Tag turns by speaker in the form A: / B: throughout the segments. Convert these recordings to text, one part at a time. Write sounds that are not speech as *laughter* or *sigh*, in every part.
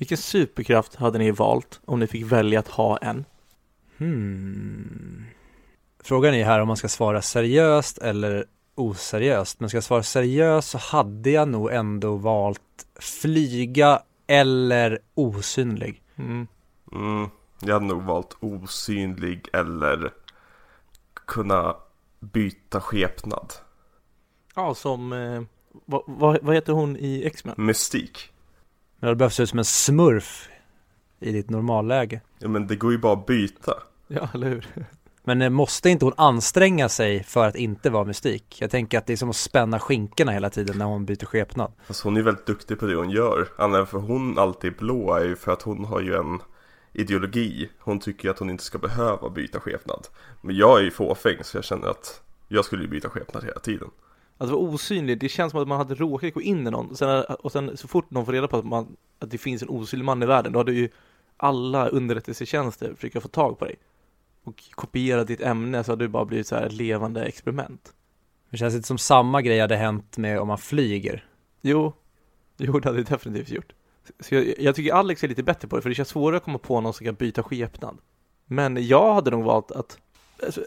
A: Vilken superkraft hade ni valt om ni fick välja att ha en?
B: Hmm. Frågan är här om man ska svara seriöst eller oseriöst. Men ska jag svara seriöst så hade jag nog ändå valt flyga eller osynlig.
A: Mm.
C: Mm, jag hade nog valt osynlig eller kunna byta skepnad.
A: Ja, som, eh, vad, vad, vad heter hon i X-Men?
C: Mystik.
B: Men det behövs se ut som en smurf i ditt normalläge.
C: Ja men det går ju bara att byta.
A: Ja, eller hur?
B: Men eh, måste inte hon anstränga sig för att inte vara mystik? Jag tänker att det är som att spänna skinkorna hela tiden när hon byter skepnad.
C: Fast hon är väldigt duktig på det hon gör. Anledningen för hon alltid är blå är ju för att hon har ju en ideologi. Hon tycker ju att hon inte ska behöva byta skepnad. Men jag är ju fåfäng så jag känner att jag skulle ju byta skepnad hela tiden.
A: Att vara osynlig, det känns som att man hade råkat gå in i någon och sen, och sen så fort någon får reda på att, man, att det finns en osynlig man i världen, då hade ju alla underrättelsetjänster försöka få tag på dig. Och kopiera ditt ämne så hade det bara blivit så här ett levande experiment.
B: Det känns inte som samma grej hade hänt med om man flyger.
A: Jo, jo det hade det definitivt gjort. Så jag, jag tycker Alex är lite bättre på det, för det känns svårare att komma på någon som kan byta skepnad. Men jag hade nog valt att, alltså,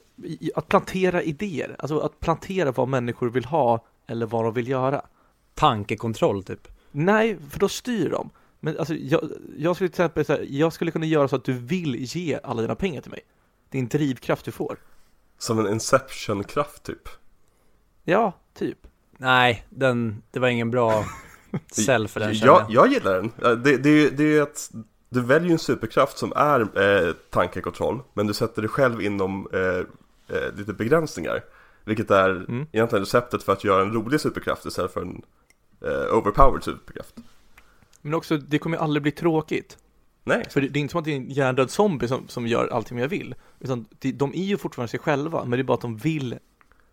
A: att plantera idéer, alltså att plantera vad människor vill ha eller vad de vill göra.
B: Tankekontroll typ.
A: Nej, för då styr de. Men alltså, jag, jag skulle till exempel säga, jag skulle kunna göra så att du vill ge alla dina pengar till mig. Det är en drivkraft du får.
C: Som en inception-kraft typ.
A: Ja, typ.
B: Nej, den, det var ingen bra *laughs* sell för den
C: jag,
B: jag.
C: jag gillar den. Det, det, det är ju att du väljer en superkraft som är eh, tankekontroll. Men du sätter dig själv inom eh, eh, lite begränsningar. Vilket är
A: Mm.
C: egentligen receptet för att göra en rolig superkraft istället för en eh, overpowered superkraft.
A: Men också, det kommer ju aldrig bli tråkigt.
C: Nej,
A: För det, det är inte som att det är en hjärndöd zombie som, som gör allting jag vill. Utan det, de är ju fortfarande sig själva, men det är bara att de vill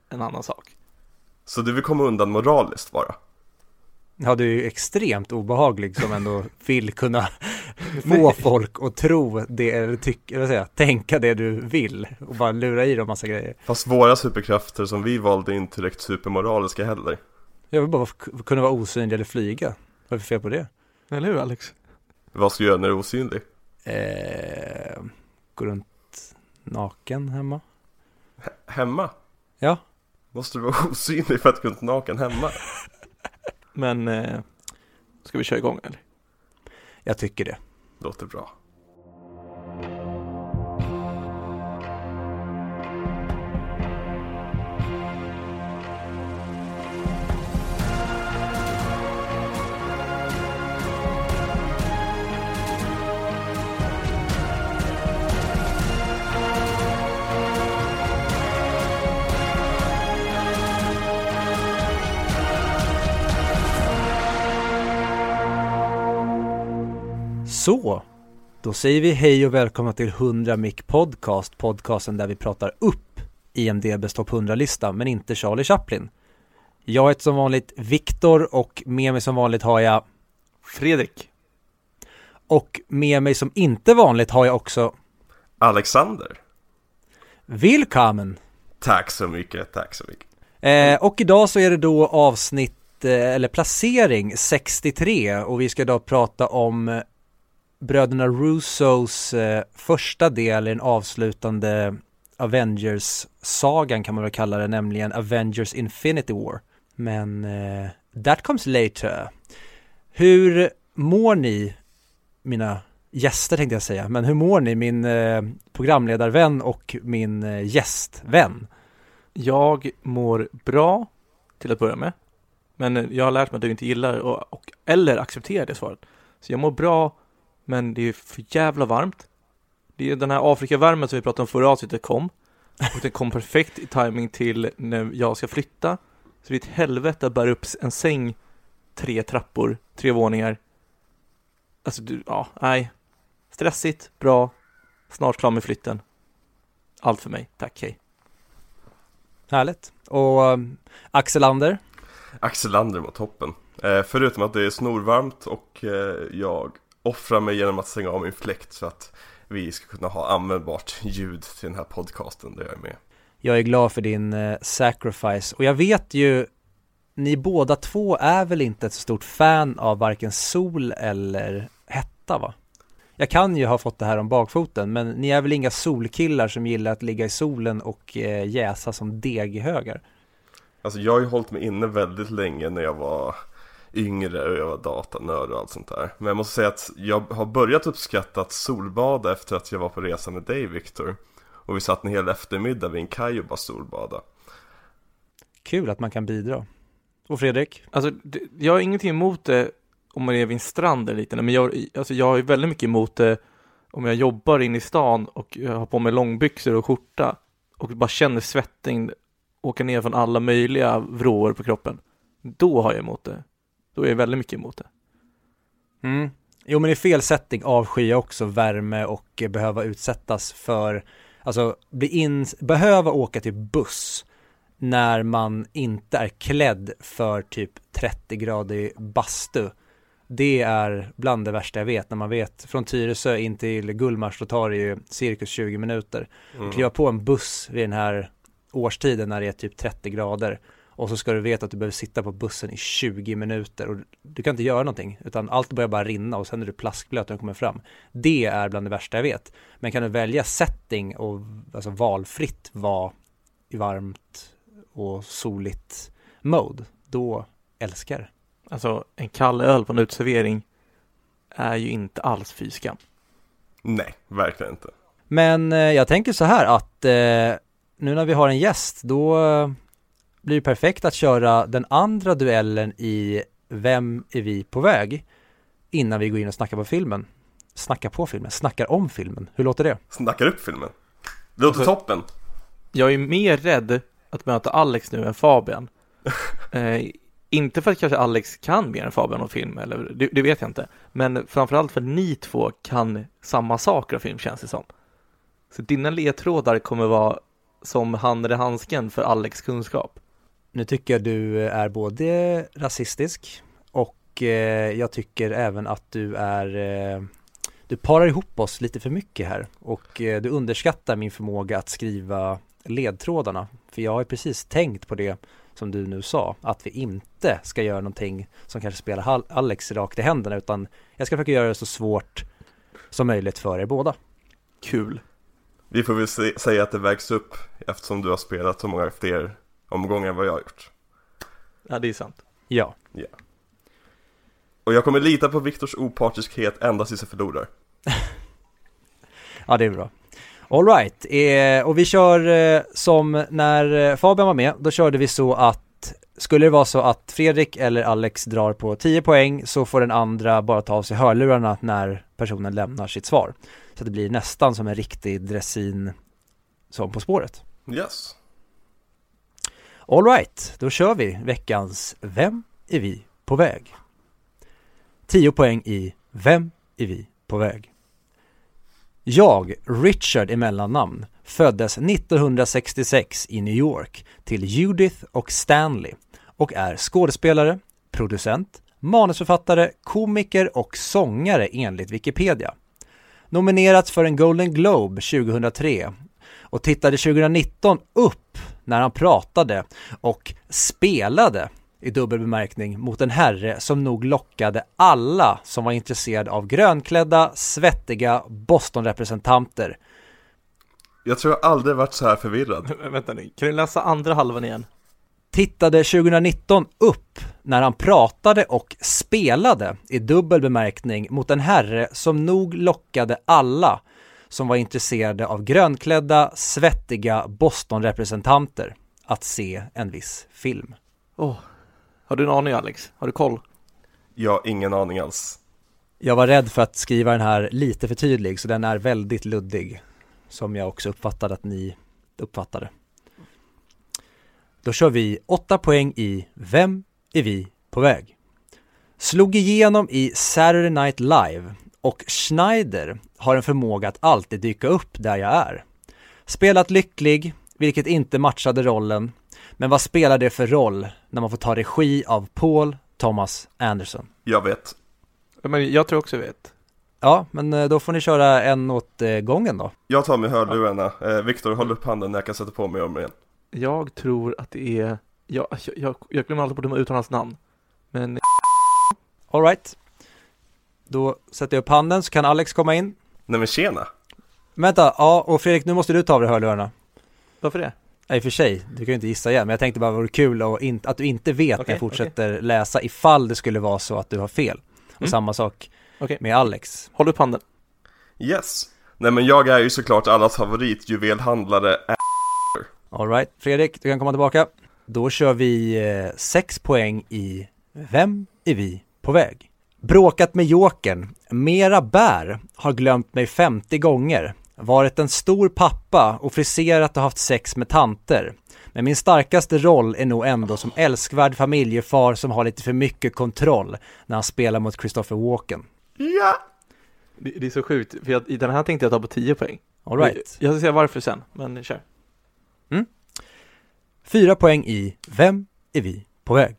A: en annan sak.
C: så du vill komma undan moraliskt bara.
B: Ja, du är ju extremt obehaglig som ändå vill kunna *laughs* få folk att tro det eller tycka, eller jag, tänka det du vill och bara lura i dem massa grejer.
C: Fast våra superkrafter som vi valde är inte direkt supermoraliska heller.
B: Jag vill bara kunna vara osynlig eller flyga. Vad är det för fel på det?
A: Eller hur Alex?
C: Vad ska du göra när du är osynlig?
B: Eh, gå runt naken hemma.
C: Hemma?
B: Ja.
C: Måste du vara *laughs* osynlig för att gå runt naken hemma? *laughs*
A: Men, eh, ska vi köra igång eller?
B: Jag tycker det.
C: Låter bra.
B: Så, då säger vi hej och välkomna till 100 Mic Podcast, podcasten där vi pratar upp IMDBs topp 100-lista, men inte Charlie Chaplin. Jag heter som vanligt Viktor och med mig som vanligt har jag,
A: Fredrik.
B: och med mig som inte vanligt har jag också
C: Alexander.
B: Willkommen!
C: Tack så mycket, tack så mycket.
B: Eh, och idag så är det då avsnitt, eh, eller placering 63 och vi ska idag prata om bröderna Russos eh, första del i den avslutande Avengers-sagan kan man väl kalla det, nämligen Avengers Infinity War. Men eh, that comes later. Hur mår ni, mina gäster tänkte jag säga, men hur mår ni, min eh, programledarvän och min eh, gästvän?
A: Jag mår bra, till att börja med. Men jag har lärt mig att du inte gillar och, och, eller accepterar det svaret. Så jag mår bra, men det är för jävla varmt. Det är den här Afrikavärmen som vi pratade om förra avsnittet kom. Och den kom perfekt i timing till när jag ska flytta. Så det är ett helvete att bära upp en säng tre trappor, tre våningar. Alltså du, ja, nej. Stressigt, bra, snart klar med flytten. Allt för mig, tack, hej.
B: Härligt. Och um, Axel Ander,
C: Axel Lander mot toppen. Eh, förutom att det är snorvarmt och eh, jag offrar mig genom att stänga av min fläkt så att vi ska kunna ha användbart ljud till den här podcasten där jag är med.
B: jag är glad för din eh, sacrifice. Och jag vet ju, ni båda två är väl inte ett så stort fan av varken sol eller hetta va? Jag kan ju ha fått det här om bakfoten, men ni är väl inga solkillar som gillar att ligga i solen och eh, jäsa som deghögar?
C: Alltså jag har ju hållit mig inne väldigt länge när jag var yngre och jag var datanörd och allt sånt där. Men jag måste säga att jag har börjat uppskatta att solbada efter att jag var på resa med dig Viktor. Och vi satt en hel eftermiddag vid en kaj och bara solbada.
B: Kul att man kan bidra. Och Fredrik?
A: Alltså, jag har ingenting emot det om man är vid en strand eller liknande, men jag, alltså, jag har ju väldigt mycket emot det om jag jobbar inne i stan och jag har på mig långbyxor och skjorta och bara känner svettning åka ner från alla möjliga vrår på kroppen. Då har jag emot det. Då är jag väldigt mycket emot det.
B: Mm. Jo men i fel setting avskyr jag också värme och behöva utsättas för, alltså bli in, behöva åka till buss när man inte är klädd för typ 30 grader bastu. Det är bland det värsta jag vet när man vet från Tyresö in till Gullmars då tar det ju cirkus 20 minuter.
C: Mm.
B: Kliva på en buss vid den här årstiden när det är typ 30 grader och så ska du veta att du behöver sitta på bussen i 20 minuter och du kan inte göra någonting utan allt börjar bara rinna och sen är du plaskblöt när du kommer fram. Det är bland det värsta jag vet. Men kan du välja setting och alltså valfritt vara i varmt och soligt mode, då älskar det.
A: Alltså, en kall öl på en uteservering är ju inte alls fy skam.
C: Nej, verkligen inte.
B: Men eh, jag tänker så här att eh, nu när vi har en gäst, då blir det perfekt att köra den andra duellen i Vem är vi på väg? Innan vi går in och snackar på filmen. Snackar på filmen, snackar om filmen. Hur låter det?
C: Snackar upp filmen. Det låter
A: Alltså-
C: toppen.
A: Jag är mer rädd att möta Alex nu än Fabian. *laughs* eh, inte för att kanske Alex kan mer än Fabian om film, eller det, det vet jag inte. Men framförallt för att ni två kan samma saker av film känns det som. Så dina ledtrådar kommer vara som handen i handsken för Alex kunskap.
B: Nu tycker jag du eh, är både rasistisk och eh, jag tycker även att du är eh, du parar ihop oss lite för mycket här och eh, du underskattar min förmåga att skriva ledtrådarna. För jag har ju precis tänkt på det som du nu sa, att vi inte ska göra någonting som kanske spelar Alex rakt i händerna utan jag ska försöka göra det så svårt som möjligt för er båda.
A: Kul.
C: Vi får väl se, säga att det vägs upp eftersom du har spelat så många fler omgångar än vad jag har gjort.
A: Ja, det är sant.
B: Ja,
C: Och jag kommer lita på Viktors opartiskhet ända tills jag förlorar. *laughs*
B: Ja, det är bra. Alright, eh, och vi kör eh, som när eh, Fabian var med, då körde vi så att skulle det vara så att Fredrik eller Alex drar på 10 poäng så får den andra bara ta av sig hörlurarna när personen lämnar sitt svar. Så det blir nästan som en riktig dressin som På spåret.
C: Yes.
B: Alright, då kör vi veckans Vem är vi på väg? 10 poäng i Vem är vi på väg? Jag, Richard i mellannamn, föddes 1966 i New York till Judith och Stanley och är skådespelare, producent, manusförfattare, komiker och sångare enligt Wikipedia. Nominerats för en Golden Globe 2003 och tittade 2019 upp när han pratade och spelade i dubbel bemärkning mot en herre som nog lockade alla som var intresserade av grönklädda, svettiga Boston-representanter.
C: Jag tror jag aldrig varit så här förvirrad. *laughs*
A: Vänta nu, kan du läsa andra halvan igen?
B: Tittade 2019 upp när han pratade och spelade i dubbel bemärkning mot en herre som nog lockade alla som var intresserade av grönklädda, svettiga Boston-representanter att se en viss film.
A: Åh, har du en aning Alex? Har du koll?
C: Jag har ingen aning alls.
B: Jag var rädd för att skriva den här lite för tydlig så den är väldigt luddig. Som jag också uppfattade att ni uppfattade. Då kör vi 8 poäng i Vem är vi på väg? Slog igenom i Saturday Night Live och Schneider har en förmåga att alltid dyka upp där jag är. Spelat lycklig, vilket inte matchade rollen. Men vad spelar det för roll när man får ta regi av Paul Thomas Anderson?
C: Jag vet.
A: Men jag tror också jag vet.
B: Ja, men eh, då får ni köra en åt eh, gången då.
C: Jag tar med hörlurarna. Eh, Viktor, håll upp handen när jag kan sätta på mig dem igen.
A: Jag tror att det är, jag, jag, jag glömmer alltid bort att uttala hans namn. Men
B: Alright. Då sätter jag upp handen så kan Alex komma in.
C: Nej men tjena!
B: Vänta, ja och Fredrik nu måste du ta av dig hörlurarna.
A: Varför det?
B: Ja, i och för sig, du kan ju inte gissa igen, men jag tänkte bara vore kul och in, att du inte vet när
A: Okej,
B: jag fortsätter läsa ifall det skulle vara så att du har fel. Och
A: Mm.
B: samma sak
A: Okej.
B: med Alex.
A: Håll upp handen.
C: Yes! Nej men jag är ju såklart allas favoritjuvelhandlare
B: Alright, Fredrik, du kan komma tillbaka. Då kör vi eh, sex poäng i Vem är vi på väg? Bråkat med Jokern. Mera bär. Har glömt mig 50 gånger. Varit en stor pappa och friserat och haft sex med tanter. Men min starkaste roll är nog ändå som älskvärd familjefar som har lite för mycket kontroll när han spelar mot Christopher Walken.
C: Ja!
A: Det, det är så sjukt, för jag, i den här tänkte jag ta på 10 poäng.
B: Alright.
A: Jag ska säga varför sen, men kör.
B: Fyra poäng i Vem är vi på väg?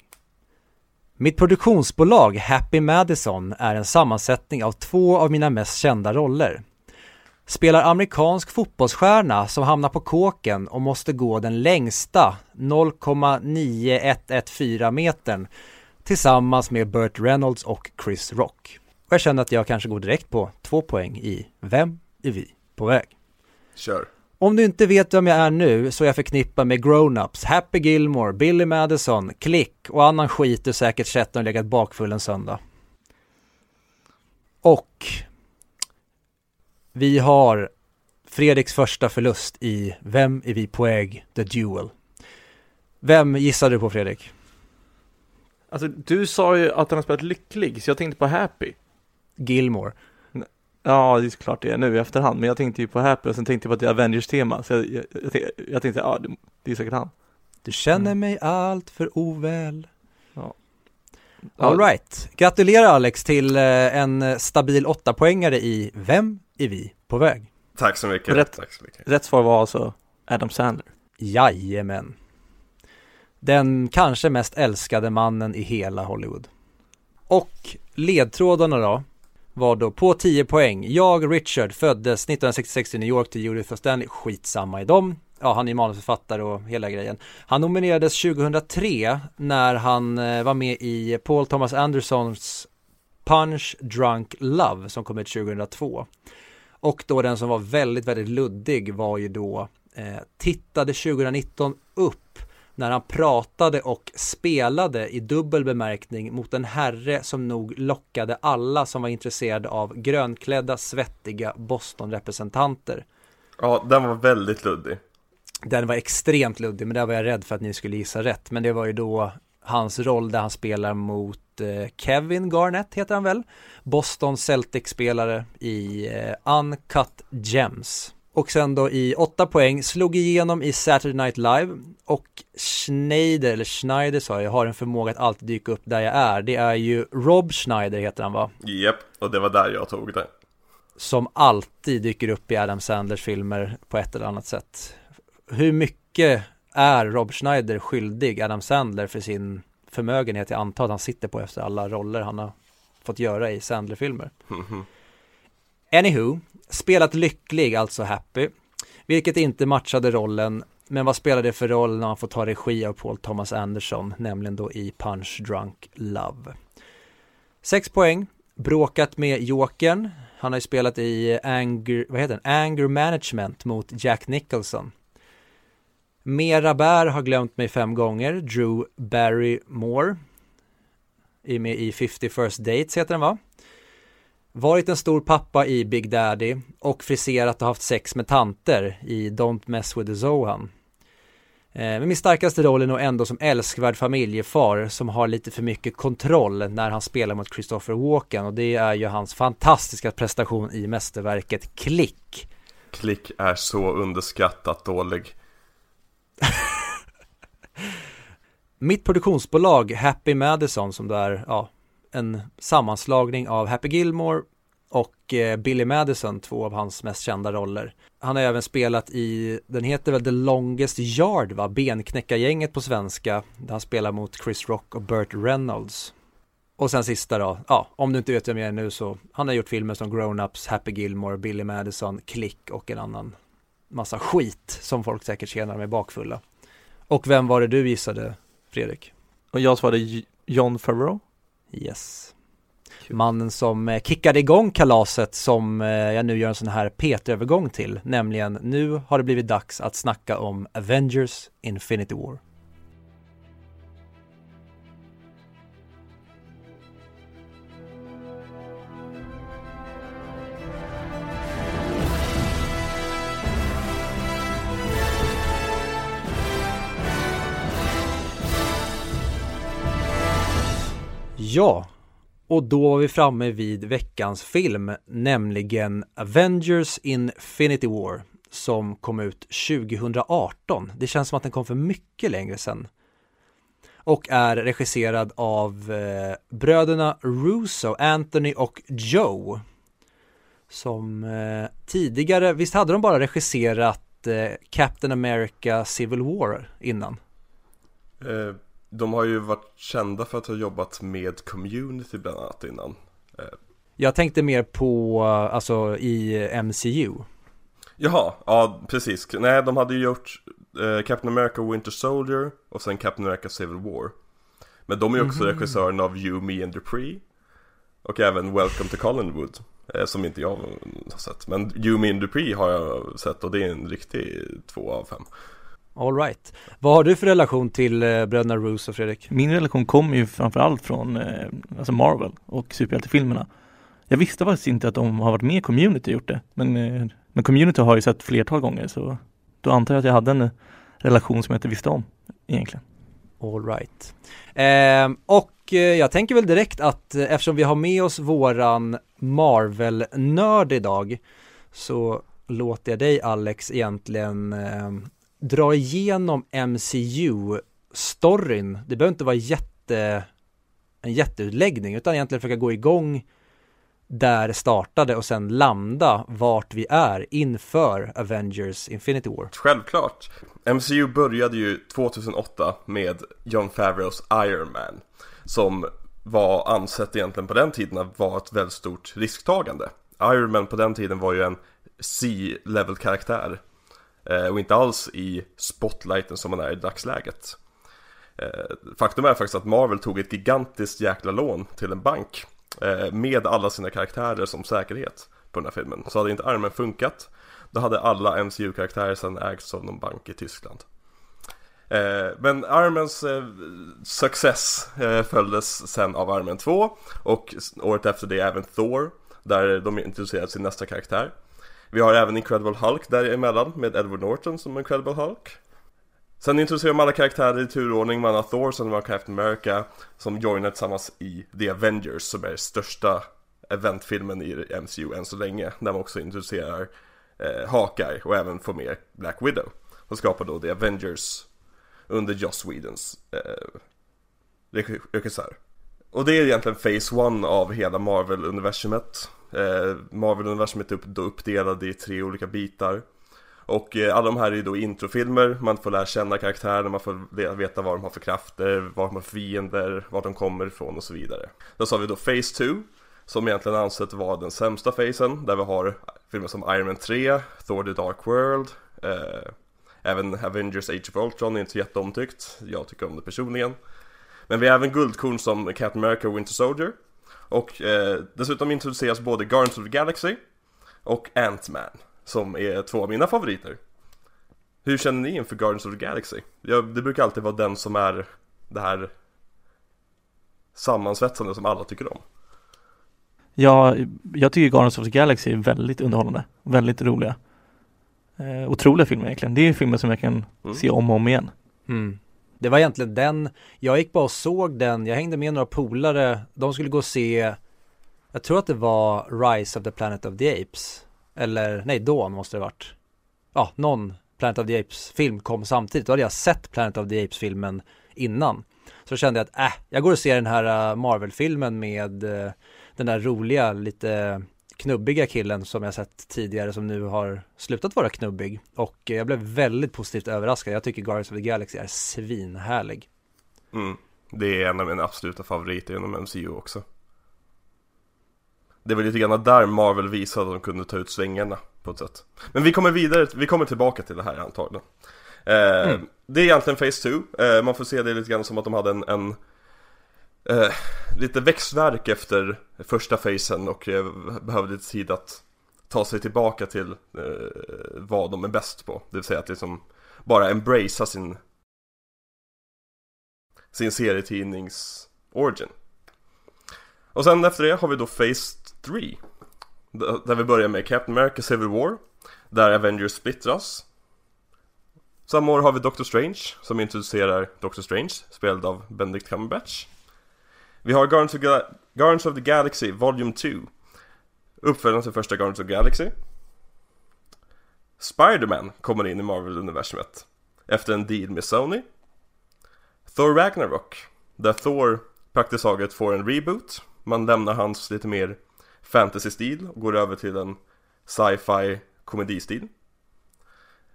B: Mitt produktionsbolag Happy Madison är en sammansättning av två av mina mest kända roller. Spelar amerikansk fotbollsstjärna som hamnar på kåken och måste gå den längsta 0,9114 metern tillsammans med Burt Reynolds och Chris Rock. Och jag känner att jag kanske går direkt på två poäng i Vem är vi på väg?
C: Kör!
B: Om du inte vet vem jag är nu så är jag förknippad med Grown-Ups, Happy Gilmore, Billy Madison, Click och annan skit du säkert sett när du legat bakfull en söndag. Och vi har Fredriks första förlust i Vem är vi på väg? The Duel. Vem gissar du på Fredrik?
A: Alltså, du sa ju att han har spelat lycklig, så jag tänkte på Happy.
B: Gilmore.
A: Ja, det är såklart det är nu i efterhand, men jag tänkte ju på Happy och sen tänkte jag på att det är Avengers-tema, så jag, jag, jag, tänkte- jag tänkte, ja, det, det är säkert han.
B: Du känner mig allt för oväl.
A: Ja.
B: All right. Gratulerar Alex till eh, en stabil åtta poängare i Vem är vi på väg?
C: Tack så mycket!
A: Rätt.
C: Tack så mycket!
A: Rätt svar var alltså Adam Sandler.
B: Jajamän. Den kanske mest älskade mannen i hela Hollywood. Och ledtrådarna då var då på 10 poäng. Jag, Richard, föddes 1966 i New York till Judith och Stanley. Skitsamma i dem. Ja, han är manusförfattare och hela grejen. Han nominerades 2003 när han eh, var med i Paul Thomas Andersons Punch Drunk Love som kom ut 2002. Och då den som var väldigt, väldigt luddig var ju då eh, tittade 2019 upp när han pratade och spelade i dubbel bemärkning mot en herre som nog lockade alla som var intresserade av grönklädda, svettiga Boston-representanter.
C: Ja, den var väldigt luddig.
B: Den var extremt luddig, men där var jag rädd för att ni skulle gissa rätt. Men det var ju då hans roll där han spelar mot eh, Kevin Garnett, heter han väl? Boston Celtics-spelare i eh, Uncut Gems. Och sen då i åtta poäng slog igenom i Saturday Night Live och Schneider, eller Schneider sa jag, har en förmåga att alltid dyka upp där jag är. Det är ju Rob Schneider heter han va?
C: Japp, och det var där jag tog det.
B: som alltid dyker upp i Adam Sandlers filmer på ett eller annat sätt. Hur mycket är Rob Schneider skyldig Adam Sandler för sin förmögenhet jag antar att han sitter på efter alla roller han har fått göra i Sandler-filmer.
C: Mhm.
B: Anywho, spelat lycklig, alltså happy, vilket inte matchade rollen, men vad spelar det för roll när han får ta regi av Paul Thomas Anderson, nämligen då i Punch Drunk Love. Sex poäng, bråkat med Jokern, han har ju spelat i Anger, vad heter den? Anger Management mot Jack Nicholson. Mera Bär har glömt mig fem gånger, Drew Barrymore. Är med i 50 First Dates heter den va? Varit en stor pappa i Big Daddy och friserat och haft sex med tanter i Don't Mess With The Zohan. Eh, Men min starkaste roll är nog ändå som älskvärd familjefar som har lite för mycket kontroll när han spelar mot Christopher Walken och det är ju hans fantastiska prestation i mästerverket Klick.
C: Klick är så underskattat dålig. *laughs*
B: Mitt produktionsbolag Happy Madison som då är ja, en sammanslagning av Happy Gilmore och eh, Billy Madison, två av hans mest kända roller. Han har även spelat i, den heter väl The Longest Yard va, Benknäckargänget på svenska, där han spelar mot Chris Rock och Burt Reynolds. Och sen sista då, ja, om du inte vet vem jag är nu så, han har gjort filmer som Grown-Ups, Happy Gilmore, Billy Madison, Click och en annan massa skit som folk säkert känner med bakfulla. Och vem var det du gissade, Fredrik?
A: Och jag svarade John Favreau.
B: Yes. Mannen som eh, kickade igång kalaset som eh, jag nu gör en sån här PT-övergång till, nämligen nu har det blivit dags att snacka om Avengers Infinity War. Ja, och då var vi framme vid veckans film, nämligen Avengers Infinity War som kom ut 2018. Det känns som att den kom för mycket längre sedan. Och är regisserad av eh, bröderna Russo, Anthony och Joe. Som eh, tidigare, visst hade de bara regisserat eh, Captain America Civil War innan?
C: Eh, Eh, de har ju varit kända för att ha jobbat med community bland annat innan. Eh,
B: Jag tänkte mer på, alltså i MCU.
C: Jaha, ja precis. Nej, de hade ju gjort eh, Captain America Winter Soldier och sen Captain America Civil War. Men de är ju också regissören av You, Me and Dupree. Och även Welcome to Collinwood. Eh, som inte jag har sett. Men You, Me and Dupree har jag sett och det är en riktig två av fem.
B: All right. Vad har du för relation till eh, bröderna Russo, Fredrik?
A: Min relation kommer ju framförallt från eh, alltså Marvel och superhjältefilmerna. Jag visste faktiskt inte att de har varit med i Community och gjort det. Men, eh, men Community har jag ju sett flertal gånger så då antar jag att jag hade en relation som jag inte visste om egentligen.
B: All right. Eh, och eh, jag tänker väl direkt att eh, eftersom vi har med oss våran Marvel-nörd idag så låter jag dig Alex egentligen eh, dra igenom MCU-storyn. Det behöver inte vara jätte, en jätteutläggning utan egentligen försöka gå igång där det startade och sen landa vart vi är inför Avengers Infinity War.
C: Självklart. MCU började ju 2008 med John Favreaus Iron Man. Som var ansett egentligen på den tiden att vara ett väldigt stort risktagande. Iron Man på den tiden var ju en C-level karaktär. Eh, och inte alls i spotlighten som man är i dagsläget. Eh, faktum är faktiskt att Marvel tog ett gigantiskt jäkla lån till en bank. Eh, med alla sina karaktärer som säkerhet på den här filmen. Så hade inte Armen funkat, då hade alla MCU-karaktärer sedan ägts av någon bank i Tyskland. Men Armens success följdes sen av Armen 2 och året efter det även Thor, där de introducerade sin nästa karaktär. Vi har även Incredible Hulk däremellan med Edward Norton som Incredible Hulk. Sen introducerar man alla karaktärer i turordning, man har Thor som har Captain America som joinar tillsammans i The Avengers som är största eventfilmen i MCU än så länge. Där man också introducerar eh, Hawkeye och även får med Black Widow. Och skapar då The Avengers under Joss Whedons eh, regissör. Och det är egentligen Phase 1 av hela Marvel-universumet. Eh, Marvel-universumet är upp, då uppdelad i tre olika bitar. Och eh, alla de här är ju då introfilmer, man får lära känna karaktärerna, man får veta vad de har för krafter, vad de har för fiender, var de kommer ifrån och så vidare. Då så har vi då Phase 2, som egentligen ansett vara den sämsta fasen, där vi har filmer som Iron Man 3, Thor the Dark World, eh, även Avengers Age of Ultron är inte så jätteomtyckt, jag tycker om det personligen. Men vi har även guldkorn som Captain America och Winter Soldier. Och eh, dessutom introduceras både Guardians of the Galaxy och Ant-Man som är två av mina favoriter. Hur känner ni inför Guardians of the Galaxy? Ja, det brukar alltid vara den som är det här sammansvetsande som alla tycker om.
A: Ja, jag tycker Guardians of the Galaxy är väldigt underhållande, väldigt roliga. Eh, otroliga filmer egentligen. Det är filmer som jag kan mm. se om och om igen.
B: Mm. Det var egentligen den, jag gick bara och såg den, jag hängde med några polare, de skulle gå och se, jag tror att det var Rise of the Planet of the Apes. Eller nej, Dawn måste det varit. Ja, någon Planet of the Apes film kom samtidigt. Då hade jag sett Planet of the Apes filmen innan. Så kände jag att äh, jag går och ser den här äh, Marvel-filmen med äh, den där roliga, lite knubbiga killen som jag sett tidigare som nu har slutat vara knubbig. Och jag blev väldigt positivt överraskad. Jag tycker Guardians of the Galaxy är svinhärlig.
C: Mm. Det är en av mina absoluta favoriter inom MCU också. Det var lite grann där Marvel visade att de kunde ta ut svängarna på ett sätt. Men vi kommer vidare, vi kommer tillbaka till det här antagligen. Eh, mm. Det är egentligen Phase 2, eh, man får se det lite grann som att de hade en, en eh, lite växtverk efter första facen och eh, behövde lite tid att ta sig tillbaka till eh, vad de är bäst på. Det vill säga att liksom bara embracea sin sin serietidnings origin. Och sen efter det har vi då Phase 3. Där vi börjar med Captain America Civil War. Där Avengers splittras. Samma år har vi Doctor Strange som introducerar Doctor Strange, spelad av Benedict Cumberbatch. Vi har Guardians of, Ga Guardians of the Galaxy Volume 2. Uppföljaren till första Guardians of the Galaxy. Spiderman kommer in i Marvel-universumet efter en deal med Sony. Thor Ragnarok, där Thor praktiskt taget får en reboot. Man lämnar hans lite mer fantasy-stil och går över till en sci-fi komedistil.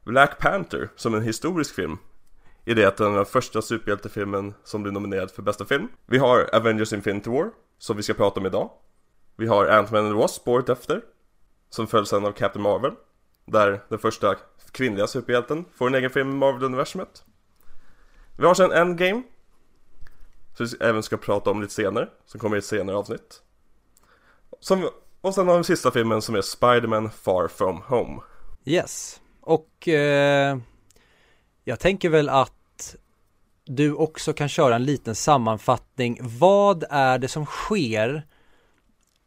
C: Black Panther som en historisk film i det att den är den första superhjältefilmen som blir nominerad för bästa film. Vi har Avengers Infinity War, som vi ska prata om idag. Vi har Ant-Man and the Wasp året efter, som följs sen av Captain Marvel, där den första kvinnliga superhjälten får en egen film i Marvel-universumet. Vi har sen Endgame, som vi även ska prata om lite senare, som kommer i ett senare avsnitt. Som, och sen har vi sista filmen som är Spider-Man Far From Home.
B: Yes, och eh, jag tänker väl att du också kan köra en liten sammanfattning. Vad är det som sker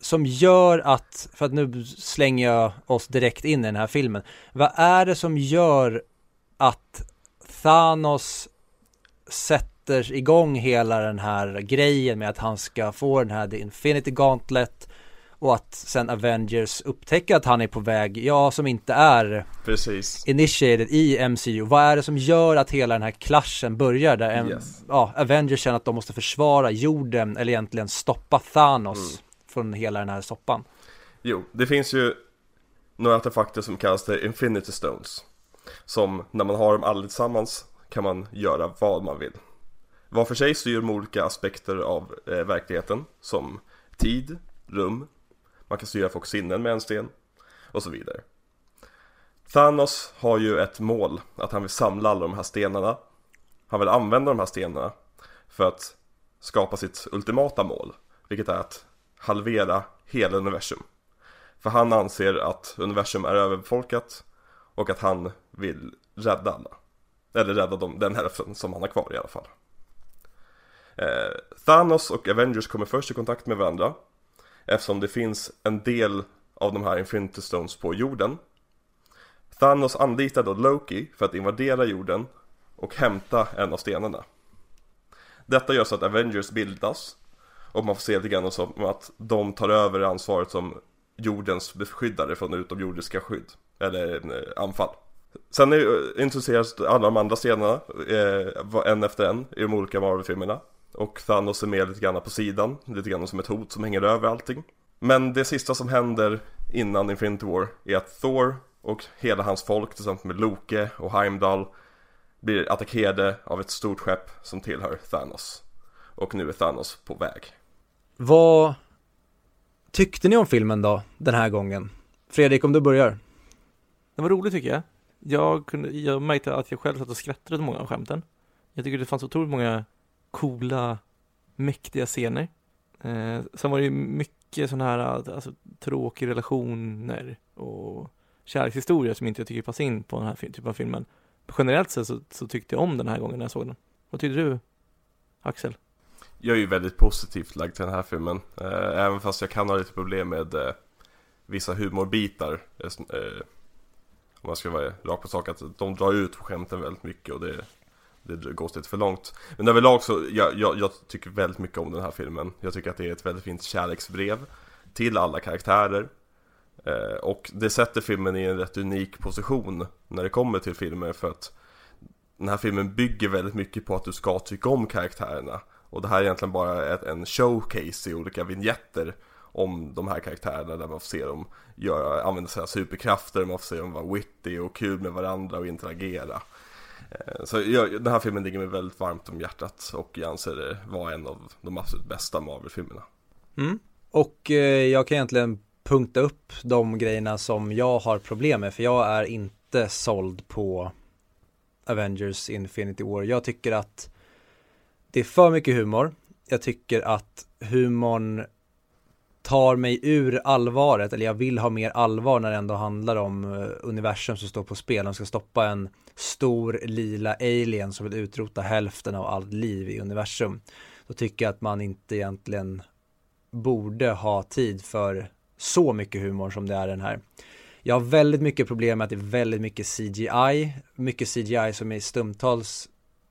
B: som gör att, för att nu slänger jag oss direkt in i den här filmen. Vad är det som gör att Thanos sätter igång hela den här grejen med att han ska få den här The Infinity Gauntlet och att sen Avengers upptäcker att han är på väg, ja som inte är
C: Precis
B: initiated i MCU. Vad är det som gör att hela den här klaschen börjar där en,
C: Yes.
B: ja, Avengers känner att de måste försvara jorden eller egentligen stoppa Thanos från hela den här soppan.
C: Jo, det finns ju några artefakter som kallas för Infinity Stones Som när man har dem alla tillsammans kan man göra vad man vill Var för sig styr de olika aspekter av eh, verkligheten Som tid, rum man kan styra folks sinnen med en sten. Och så vidare. Thanos har ju ett mål Att han vill samla alla de här stenarna. Han vill använda de här stenarna För att skapa sitt ultimata mål Vilket är att halvera hela universum. För han anser att universum är överbefolkat Och att han vill rädda alla. Eller rädda dem, den hälften som han har kvar i alla fall. Eh, Thanos och Avengers kommer först i kontakt med varandra. Eftersom det finns en del av de här Infinity Stones på jorden. Thanos anlitar då Loki för att invadera jorden och hämta en av stenarna. Detta gör så att Avengers bildas och man får se lite grann som att de tar över ansvaret som jordens beskyddare från utomjordiska skydd Eller eh, anfall. Sen eh, introduceras alla de andra scenerna eh, en efter en i de olika Marvel-filmerna. Och Thanos är med lite grann på sidan, lite grann som ett hot som hänger över allting Men det sista som händer innan Infinity War är att Thor och hela hans folk tillsammans med Loke och Heimdall Blir attackerade av ett stort skepp som tillhör Thanos Och nu är Thanos på väg
B: Vad tyckte ni om filmen då, den här gången? Fredrik, om du börjar.
A: Det var roligt tycker jag. Jag, kunde, jag märkte att jag själv satt och skrattade åt många av skämten. Jag tycker det fanns otroligt många coola, mäktiga scener. Eh, sen var det ju mycket sådana här, alltså tråkiga relationer och kärlekshistorier som inte jag tycker passar in på den här typen av filmen. Generellt sett så, så tyckte jag om den här gången när jag såg den. Vad tyckte du, Axel?
C: Jag är ju väldigt positivt lagd till den här filmen eh, Även fast jag kan ha lite problem med eh, vissa humorbitar eh, eh, Om man ska vara rakt på sak att de drar ut på skämten väldigt mycket och det, det går lite för långt. Men överlag så, jag, jag, jag tycker väldigt mycket om den här filmen. Jag tycker att det är ett väldigt fint kärleksbrev till alla karaktärer. Eh, Och det sätter filmen i en rätt unik position när det kommer till filmer för att den här filmen bygger väldigt mycket på att du ska tycka om karaktärerna. Och det här är egentligen bara ett, en showcase i olika vignetter om de här karaktärerna där man får se dem göra, använda sina superkrafter, man får se dem vara witty och kul med varandra och interagera. Eh, så jag, den här filmen ligger mig väldigt varmt om hjärtat och jag anser det vara en av de absolut bästa Marvel-filmerna.
B: Mm. Och eh, jag kan egentligen punkta upp de grejerna som jag har problem med, för jag är inte såld på Avengers Infinity War. Jag tycker att det är för mycket humor. jag tycker att humorn tar mig ur allvaret, eller jag vill ha mer allvar när det ändå handlar om eh, universum som står på spel. De ska stoppa en stor lila alien som vill utrota hälften av allt liv i universum. Då tycker jag att man inte egentligen borde ha tid för så mycket humor som det är den här. Jag har väldigt mycket problem med att det är väldigt mycket CGI, mycket CGI som är stumtals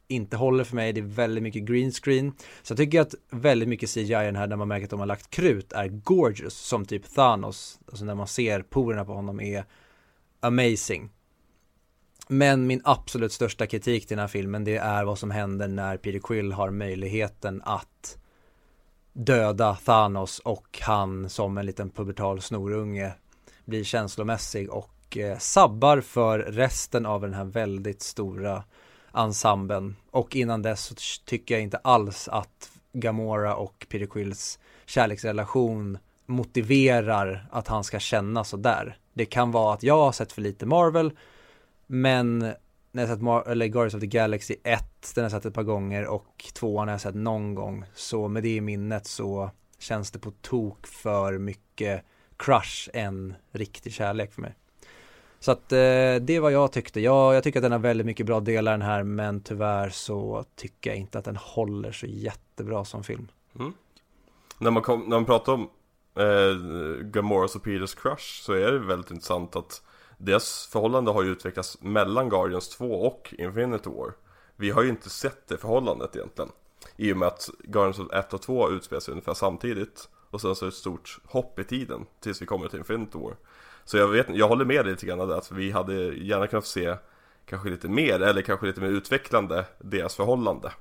B: inte håller för mig, det är väldigt mycket green screen. Så jag tycker att väldigt mycket CGI i den här, när man märker att de har lagt krut, är gorgeous, som typ Thanos. Alltså när man ser porerna på honom är amazing. Men min absolut största kritik till den här filmen, det är vad som händer när Peter Quill har möjligheten att döda Thanos och han som en liten pubertal snorunge blir känslomässig och eh, sabbar för resten av den här väldigt stora ensemblen. Och innan dess så tycker jag inte alls att Gamora och Peter Quills kärleksrelation motiverar att han ska känna så där. Det kan vara att jag har sett för lite Marvel, men när jag sett Mar eller Guardians of the Galaxy 1, den har jag sett ett par gånger och 2 har jag sett någon gång. Så med det i minnet så känns det på tok för mycket crush än riktig kärlek för mig. Så att eh, det är vad jag tyckte. Jag, jag tycker att den har väldigt mycket bra delar den här men tyvärr så tycker jag inte att den håller så jättebra som film.
C: Mm. När, man kom, när man pratar om eh, Gamoras och Peters crush så är det väldigt intressant att deras förhållande har ju utvecklats mellan Guardians 2 och Infinity War. Vi har ju inte sett det förhållandet egentligen. I och med att Guardians 1 och 2 utspelar sig ungefär samtidigt. Och sen så är det ett stort hopp i tiden tills vi kommer till Infinity War. Så jag vet jag håller med dig lite grann där att vi hade gärna kunnat se kanske lite mer eller kanske lite mer utvecklande deras förhållande.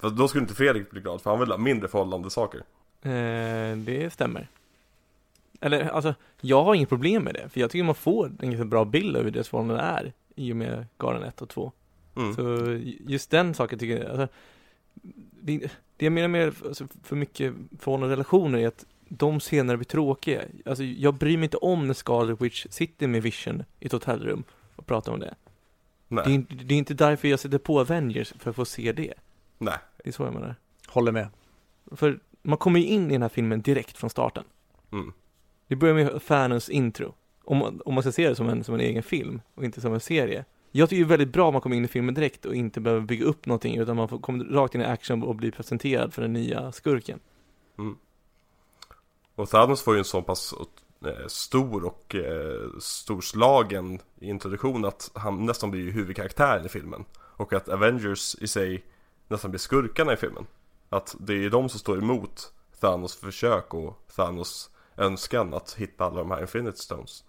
C: För då skulle inte Fredrik bli glad för han vill ha mindre förhållande saker.
A: Eh, det stämmer. Eller alltså, jag har inget problem med det, för jag tycker man får en ganska bra bild över hur deras förhållande är i och med Garden 1 och 2.
C: Mm.
A: Så just den saken tycker jag, alltså, det, det jag menar med alltså, för mycket förhållande relationer är att de scener blir tråkiga. Alltså jag bryr mig inte om när Scarlet Witch sitter med Vision i ett hotellrum och pratar om det.
C: Nej.
A: Det är, inte- det är inte därför jag sätter på Avengers, för att få se det.
C: Nej.
A: Det är så jag menar.
B: Håller med.
A: För man kommer ju in i den här filmen direkt från starten.
C: Mm.
A: Det börjar med Thanos intro. Om man, om man ska se det som en, som en egen film och inte som en serie. Jag tycker det är väldigt bra om man kommer in i filmen direkt och inte behöver bygga upp någonting utan man får, kommer rakt in i action och blir presenterad för den nya skurken.
C: Mm. Och Thanos får ju en så pass eh, stor och eh, storslagen introduktion att han nästan blir huvudkaraktären i filmen. Och att Avengers i sig nästan blir skurkarna i filmen. Att det är de som står emot Thanos försök och Thanos önskan att hitta alla de här Infinity Stones.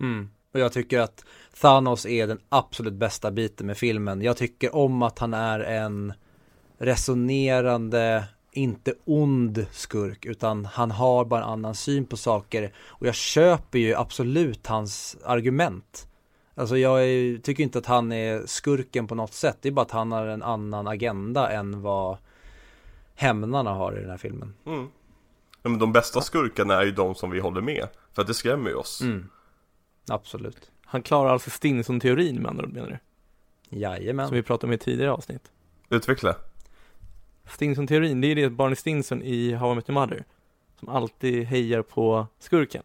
B: Mm. Och jag tycker att Thanos är den absolut bästa biten med filmen. Jag tycker om att han är en resonerande, inte ond skurk, utan han har bara en annan syn på saker. Och jag köper ju absolut hans argument. Alltså jag är, tycker inte att han är skurken på något sätt. Det är bara att han har en annan agenda än vad hämnarna har i den här filmen.
C: Mm. Ja, men de bästa skurkarna är ju de som vi håller med. För att det skrämmer ju oss.
B: Mm. Absolut.
A: Han klarar alltså Stinson-teorin med andra ord menar du?
B: Jajamän.
A: Som vi pratade om i tidigare avsnitt.
C: Utveckla.
A: Stinson-teorin, det är det Barney Stinson i How I Met Your Mother. Som alltid hejar på skurken.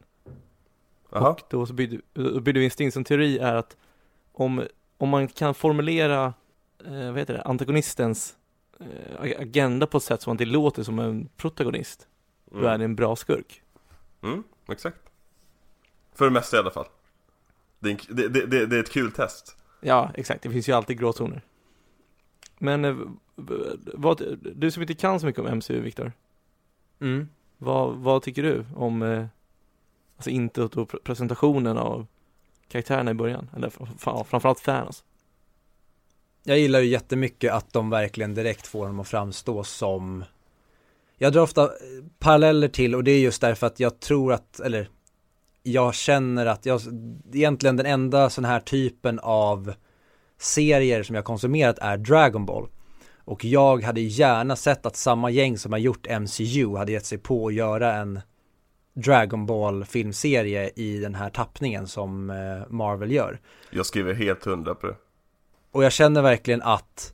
C: Jaha.
A: Och då så byggde, byggde vi en Stinson-teori är att om, om man kan formulera, eh, vad heter det, antagonistens eh, ag- agenda på ett sätt som att det låter som en protagonist, då är det en bra skurk.
C: Mm, exakt. För det mesta i alla fall. Det är, en, det, det, det, det är ett kul test.
A: Ja, exakt. Det finns ju alltid gråzoner. Men eh, vad, du som inte kan så mycket om MCU, Viktor.
B: Mm.
A: Vad, vad tycker du om eh, alltså introt och pr- presentationen av karaktärerna i början? Eller framförallt Thanos.
B: Jag gillar ju jättemycket att de verkligen direkt får honom att framstå som Jag drar ofta eh, paralleller till och det är just därför att jag tror att, eller Jag känner att jag, egentligen den enda sån här typen av serier som jag konsumerat är Dragon Ball Och jag hade gärna sett att samma gäng som har gjort MCU hade gett sig på att göra en Dragon Ball filmserie i den här tappningen som eh, Marvel gör
C: Jag skriver helt hundra på det.
B: och jag känner verkligen att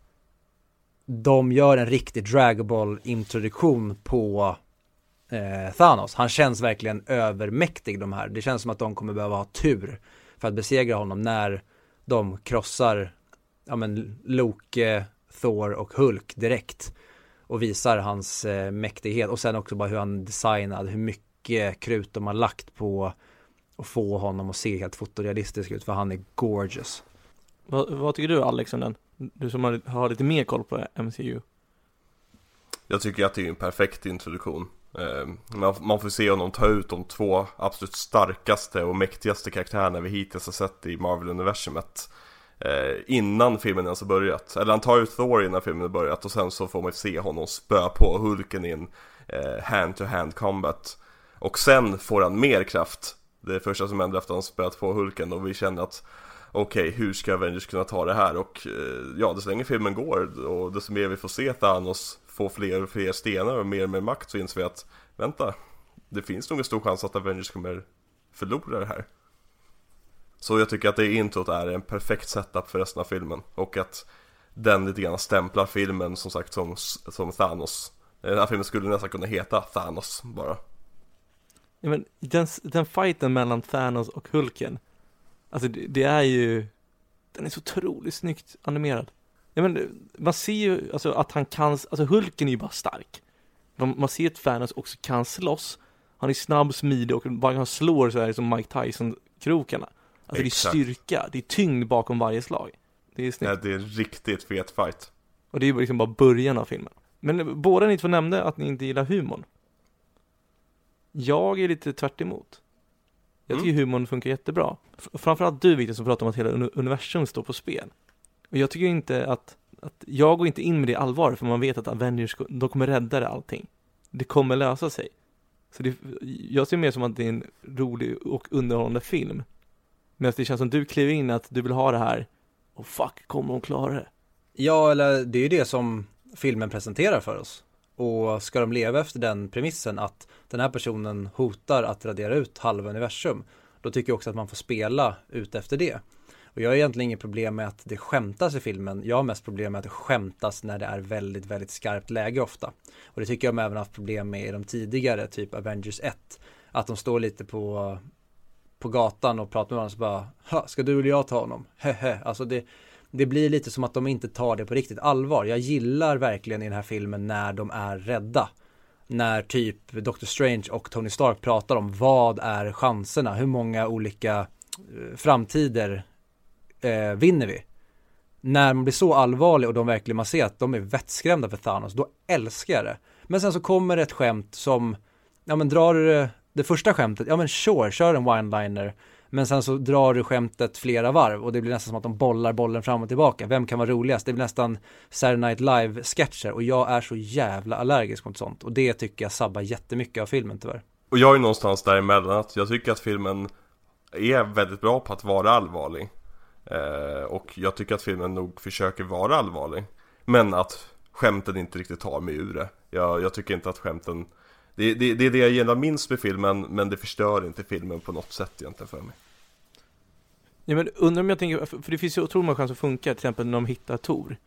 B: de gör en riktig dragball introduktion på eh, Thanos. Han känns verkligen övermäktig de här. Det känns som att de kommer behöva ha tur för att besegra honom när de krossar ja, men Loke, Thor och Hulk direkt och visar hans eh, mäktighet och sen också bara hur han designad, hur mycket krut de har lagt på att få honom att se helt fotorealistisk ut för han är gorgeous.
A: Vad, vad tycker du Alex om den? Du som har, har lite mer koll på MCU.
C: Jag tycker att det är en perfekt introduktion. Eh, man, man får se honom ta ut de två absolut starkaste och mäktigaste karaktärerna vi hittills har sett i Marvel-universumet. Eh, innan filmen ens har börjat. Eller han tar ut Thor innan filmen har börjat och sen så får man se honom spö på Hulken i en eh, hand-to-hand combat. Och sen får han mer kraft. Det är första som händer efter att han spöat på Hulken och vi känner att okej, okay, hur ska Avengers kunna ta det här? Och eh, ja, desto längre filmen går och desto mer vi får se Thanos få fler och fler stenar och mer och mer makt så inser vi att vänta, det finns nog en stor chans att Avengers kommer förlora det här. Så jag tycker att det introt är en perfekt setup för resten av filmen och att den lite grann stämplar filmen som sagt som, som Thanos. Den här filmen skulle nästan kunna heta Thanos bara.
A: Ja, men den, den fighten mellan Thanos och Hulken, alltså det, det är ju, den är så otroligt snyggt animerad. Ja men man ser ju alltså att han kan, alltså Hulken är ju bara stark. Man, man ser att Thanos också kan slåss. Han är snabb, smidig och bara han slår så här som Mike Tyson-krokarna. Alltså Exakt. det är styrka, det är tyngd bakom varje slag. Det är snyggt.
C: Ja, det är riktigt fet fight.
A: Och det är liksom bara början av filmen. Men båda ni två nämnde att ni inte gillar humorn. Jag är lite tvärt emot. Jag tycker mm. humorn funkar jättebra. Framförallt du Victor som pratar om att hela universum står på spel. Och jag tycker inte att, att jag går inte in med det allvar för man vet att Avengers, de kommer rädda det allting. Det kommer lösa sig. Så det, jag ser mer som att det är en rolig och underhållande film. Medan det känns som du kliver in att du vill ha det här och fuck, kommer hon klara det?
B: Ja, eller det är ju det som filmen presenterar för oss. Och ska de leva efter den premissen att den här personen hotar att radera ut halva universum, då tycker jag också att man får spela ut efter det. Och jag har egentligen inget problem med att det skämtas i filmen. Jag har mest problem med att det skämtas när det är väldigt, väldigt skarpt läge ofta. Och det tycker jag de även haft problem med i de tidigare, typ Avengers 1. Att de står lite på, på gatan och pratar med varandra så bara, ska du eller jag ta honom? Hehe, *laughs* alltså det, det blir lite som att de inte tar det på riktigt allvar. Jag gillar verkligen i den här filmen när de är rädda. När typ Doctor Strange och Tony Stark pratar om vad är chanserna? Hur många olika eh, framtider eh, vinner vi. När man blir så allvarlig och de verkligen man ser att de är vettskrämda för Thanos, då älskar jag det. Men sen så kommer ett skämt som, ja men drar du det, det första skämtet, ja men sure, kör en one-liner. Men sen så drar du skämtet flera varv och det blir nästan som att de bollar bollen fram och tillbaka. Vem kan vara roligast? Det blir nästan Saturday Night Live-sketcher och jag är så jävla allergisk mot sånt. Och det tycker jag sabbar jättemycket av filmen tyvärr.
C: Och jag är någonstans däremellan att jag tycker att filmen är väldigt bra på att vara allvarlig. Eh, och jag tycker att filmen nog försöker vara allvarlig. Men att skämten inte riktigt tar mig ur det. Jag, jag tycker inte att skämten det, det, det är det jag gillar minst med filmen, men det förstör inte filmen på något sätt egentligen för mig.
A: Ja men undrar om jag tänker, för det finns ju otroligt många chanser att funka, till exempel när de hittar Tor.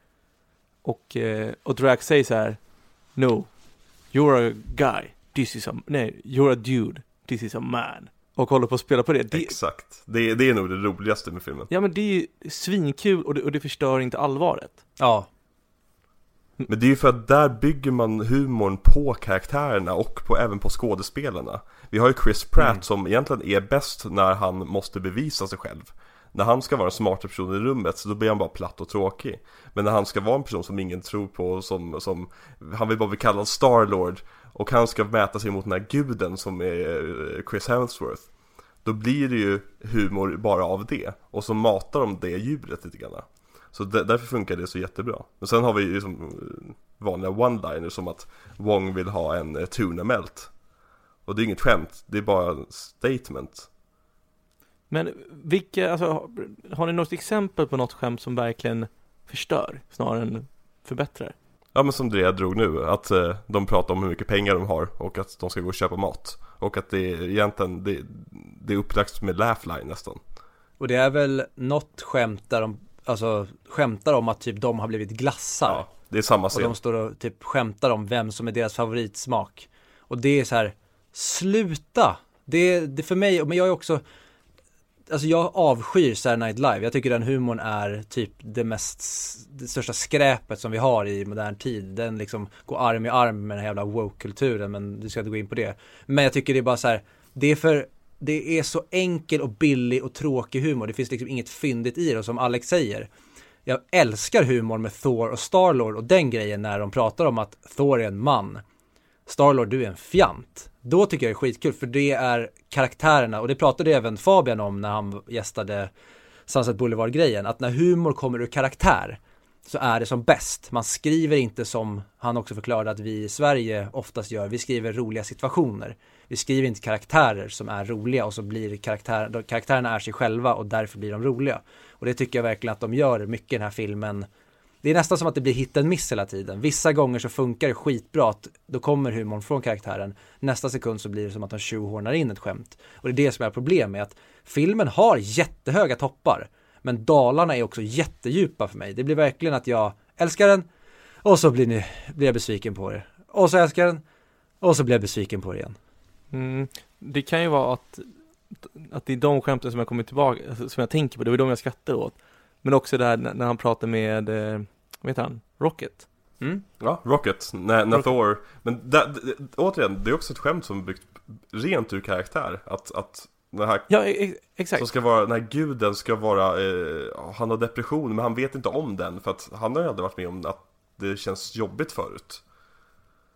A: Och, eh, och Drax säger så här, No, you're a guy, this is a, nej, you're a dude, this is a man och håller på att spela på det. det...
C: Exakt, det, det är nog det roligaste med filmen.
A: Ja men det är ju svinkul och det, och det förstör inte allvaret.
B: Ja.
C: Men det är ju för att där bygger man humorn på karaktärerna och på, även på skådespelarna. Vi har ju Chris Pratt mm. som egentligen är bäst när han måste bevisa sig själv. När han ska vara en smart person i rummet så då blir han bara platt och tråkig. Men när han ska vara en person som ingen tror på, som, som han vill bara bli kallad Starlord och han ska mäta sig mot den här guden som är eh, Chris Hemsworth Då blir det ju humor bara av det Och så matar de det djuret lite grann Så därför funkar det så jättebra Men sen har vi ju liksom vanliga one-liners som att Wong vill ha en eh, tuna melt Och det är inget skämt, det är bara statement
A: Men vilka, alltså har ni något exempel på något skämt som verkligen förstör snarare än förbättrar?
C: Ja men som det jag drog nu, att eh, de pratar om hur mycket pengar de har och att de ska gå och köpa mat. Och att det är egentligen, det, det är upplagt med laugh nästan.
B: Och det är väl något skämt där de, alltså skämtar om att typ de har blivit glassar. Ja,
C: det är samma
B: Och
C: scen.
B: de står och typ skämtar om vem som är deras favoritsmak. Och det är så här, sluta! Det, det för mig, men jag är också, alltså jag avskyr Saturday Night Live. Jag tycker den humorn är typ det mest, det största skräpet som vi har i modern tid. Den liksom går arm i arm med den här jävla woke-kulturen, men du ska inte gå in på det. Men jag tycker det är bara så här, det är för, det är så enkel och billig och tråkig humor. Det finns liksom inget fyndigt i det, och som Alex säger. Jag älskar humorn med Thor och Starlord och den grejen när de pratar om att Thor är en man. Starlord, du är en fjant. Då tycker jag det är skitkul för det är karaktärerna och det pratade även Fabian om när han gästade Sunset Boulevard-grejen. Att när humor kommer ur karaktär så är det som bäst. Man skriver inte som han också förklarade att vi i Sverige oftast gör. Vi skriver roliga situationer. Vi skriver inte karaktärer som är roliga och så blir karaktär, då karaktärerna är sig själva och därför blir de roliga. Och det tycker jag verkligen att de gör mycket i den här filmen. Det är nästan som att det blir hit and miss hela tiden. Vissa gånger så funkar det skitbra, att då kommer humorn från karaktären. Nästa sekund så blir det som att de tjuvhornar in ett skämt. Och det är det som är problemet med att filmen har jättehöga toppar. Men dalarna är också jättedjupa för mig. Det blir verkligen att jag älskar den och så blir, ni, blir jag besviken på er. Och så älskar den och så blir jag besviken på er igen.
A: Mm, det kan ju vara att, att det är de skämten som jag kommer tillbaka, alltså, som jag tänker på, det var de jag skrattar åt. Men också det här när, han pratar med, eh, vad heter han, Rocket.
B: Mm.
C: Ja, Rocket, när, när. Thor Men där, återigen, det är också ett skämt som är byggt rent ur karaktär Att, att den här
A: Ja, exakt.
C: som ska vara, den här guden ska vara, eh, han har depression men han vet inte om den för att han har ju aldrig varit med om att det känns jobbigt förut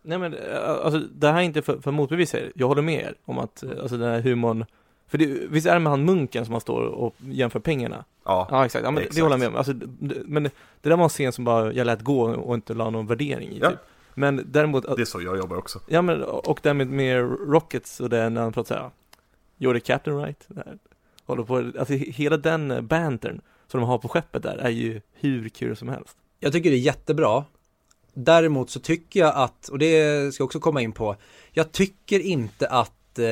A: Nej men, eh, alltså det här är inte för, för motbevisa er. Jag håller med er om att, eh, alltså den här humorn För det, visst är det med han munken som han står och jämför pengarna?
C: Ja,
A: Ja exakt, ja, men det
C: Exakt.
A: håller jag med om. Alltså, det, men det, det där var en scen som bara jag lät gå och inte la någon värdering i
C: Ja.
A: typ. Men däremot,
C: det är så jag jobbar också
A: ja men och det med, med Rockets och det när han pratar såhär You're the captain right? Det. Håller på, alltså he- hela den eh, bantern som de har på skeppet där är ju hur kul som helst.
B: Jag tycker det är jättebra. Däremot så tycker jag att, och det ska jag också komma in på, jag tycker inte att, eh,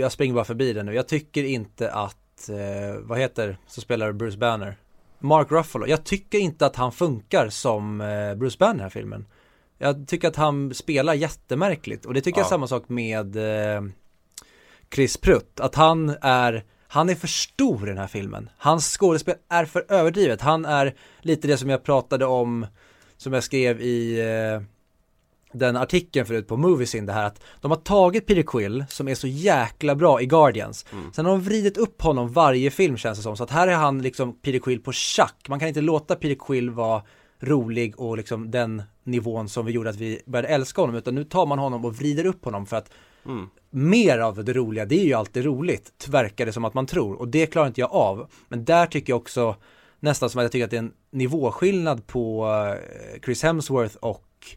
B: jag springer bara förbi det nu, jag tycker inte att, eh, vad heter, så spelar Bruce Banner, Mark Ruffalo, jag tycker inte att han funkar som eh, Bruce Banner i den här filmen. Jag tycker att han spelar jättemärkligt och det tycker jag är
C: Ja.
B: samma sak med eh, Chris Prutt, att han är han är för stor i den här filmen. Hans skådespel är för överdrivet. Han är lite det som jag pratade om, som jag skrev i eh, den artikeln förut på Moviesin, det här att de har tagit Peter Quill, som är så jäkla bra i Guardians.
C: Mm.
B: Sen har de vridit upp honom varje film känns det som, så att här är han liksom Peter Quill på schack. Man kan inte låta Peter Quill vara rolig och liksom den nivån som vi gjorde att vi började älska honom, utan nu tar man honom och vrider upp honom för att
C: mm.
B: mer av det roliga, det är ju alltid roligt, verkar det som att man tror. Och det klarar inte jag av. Men där tycker jag också nästan som att jag tycker att det är en nivåskillnad på eh, Chris Hemsworth och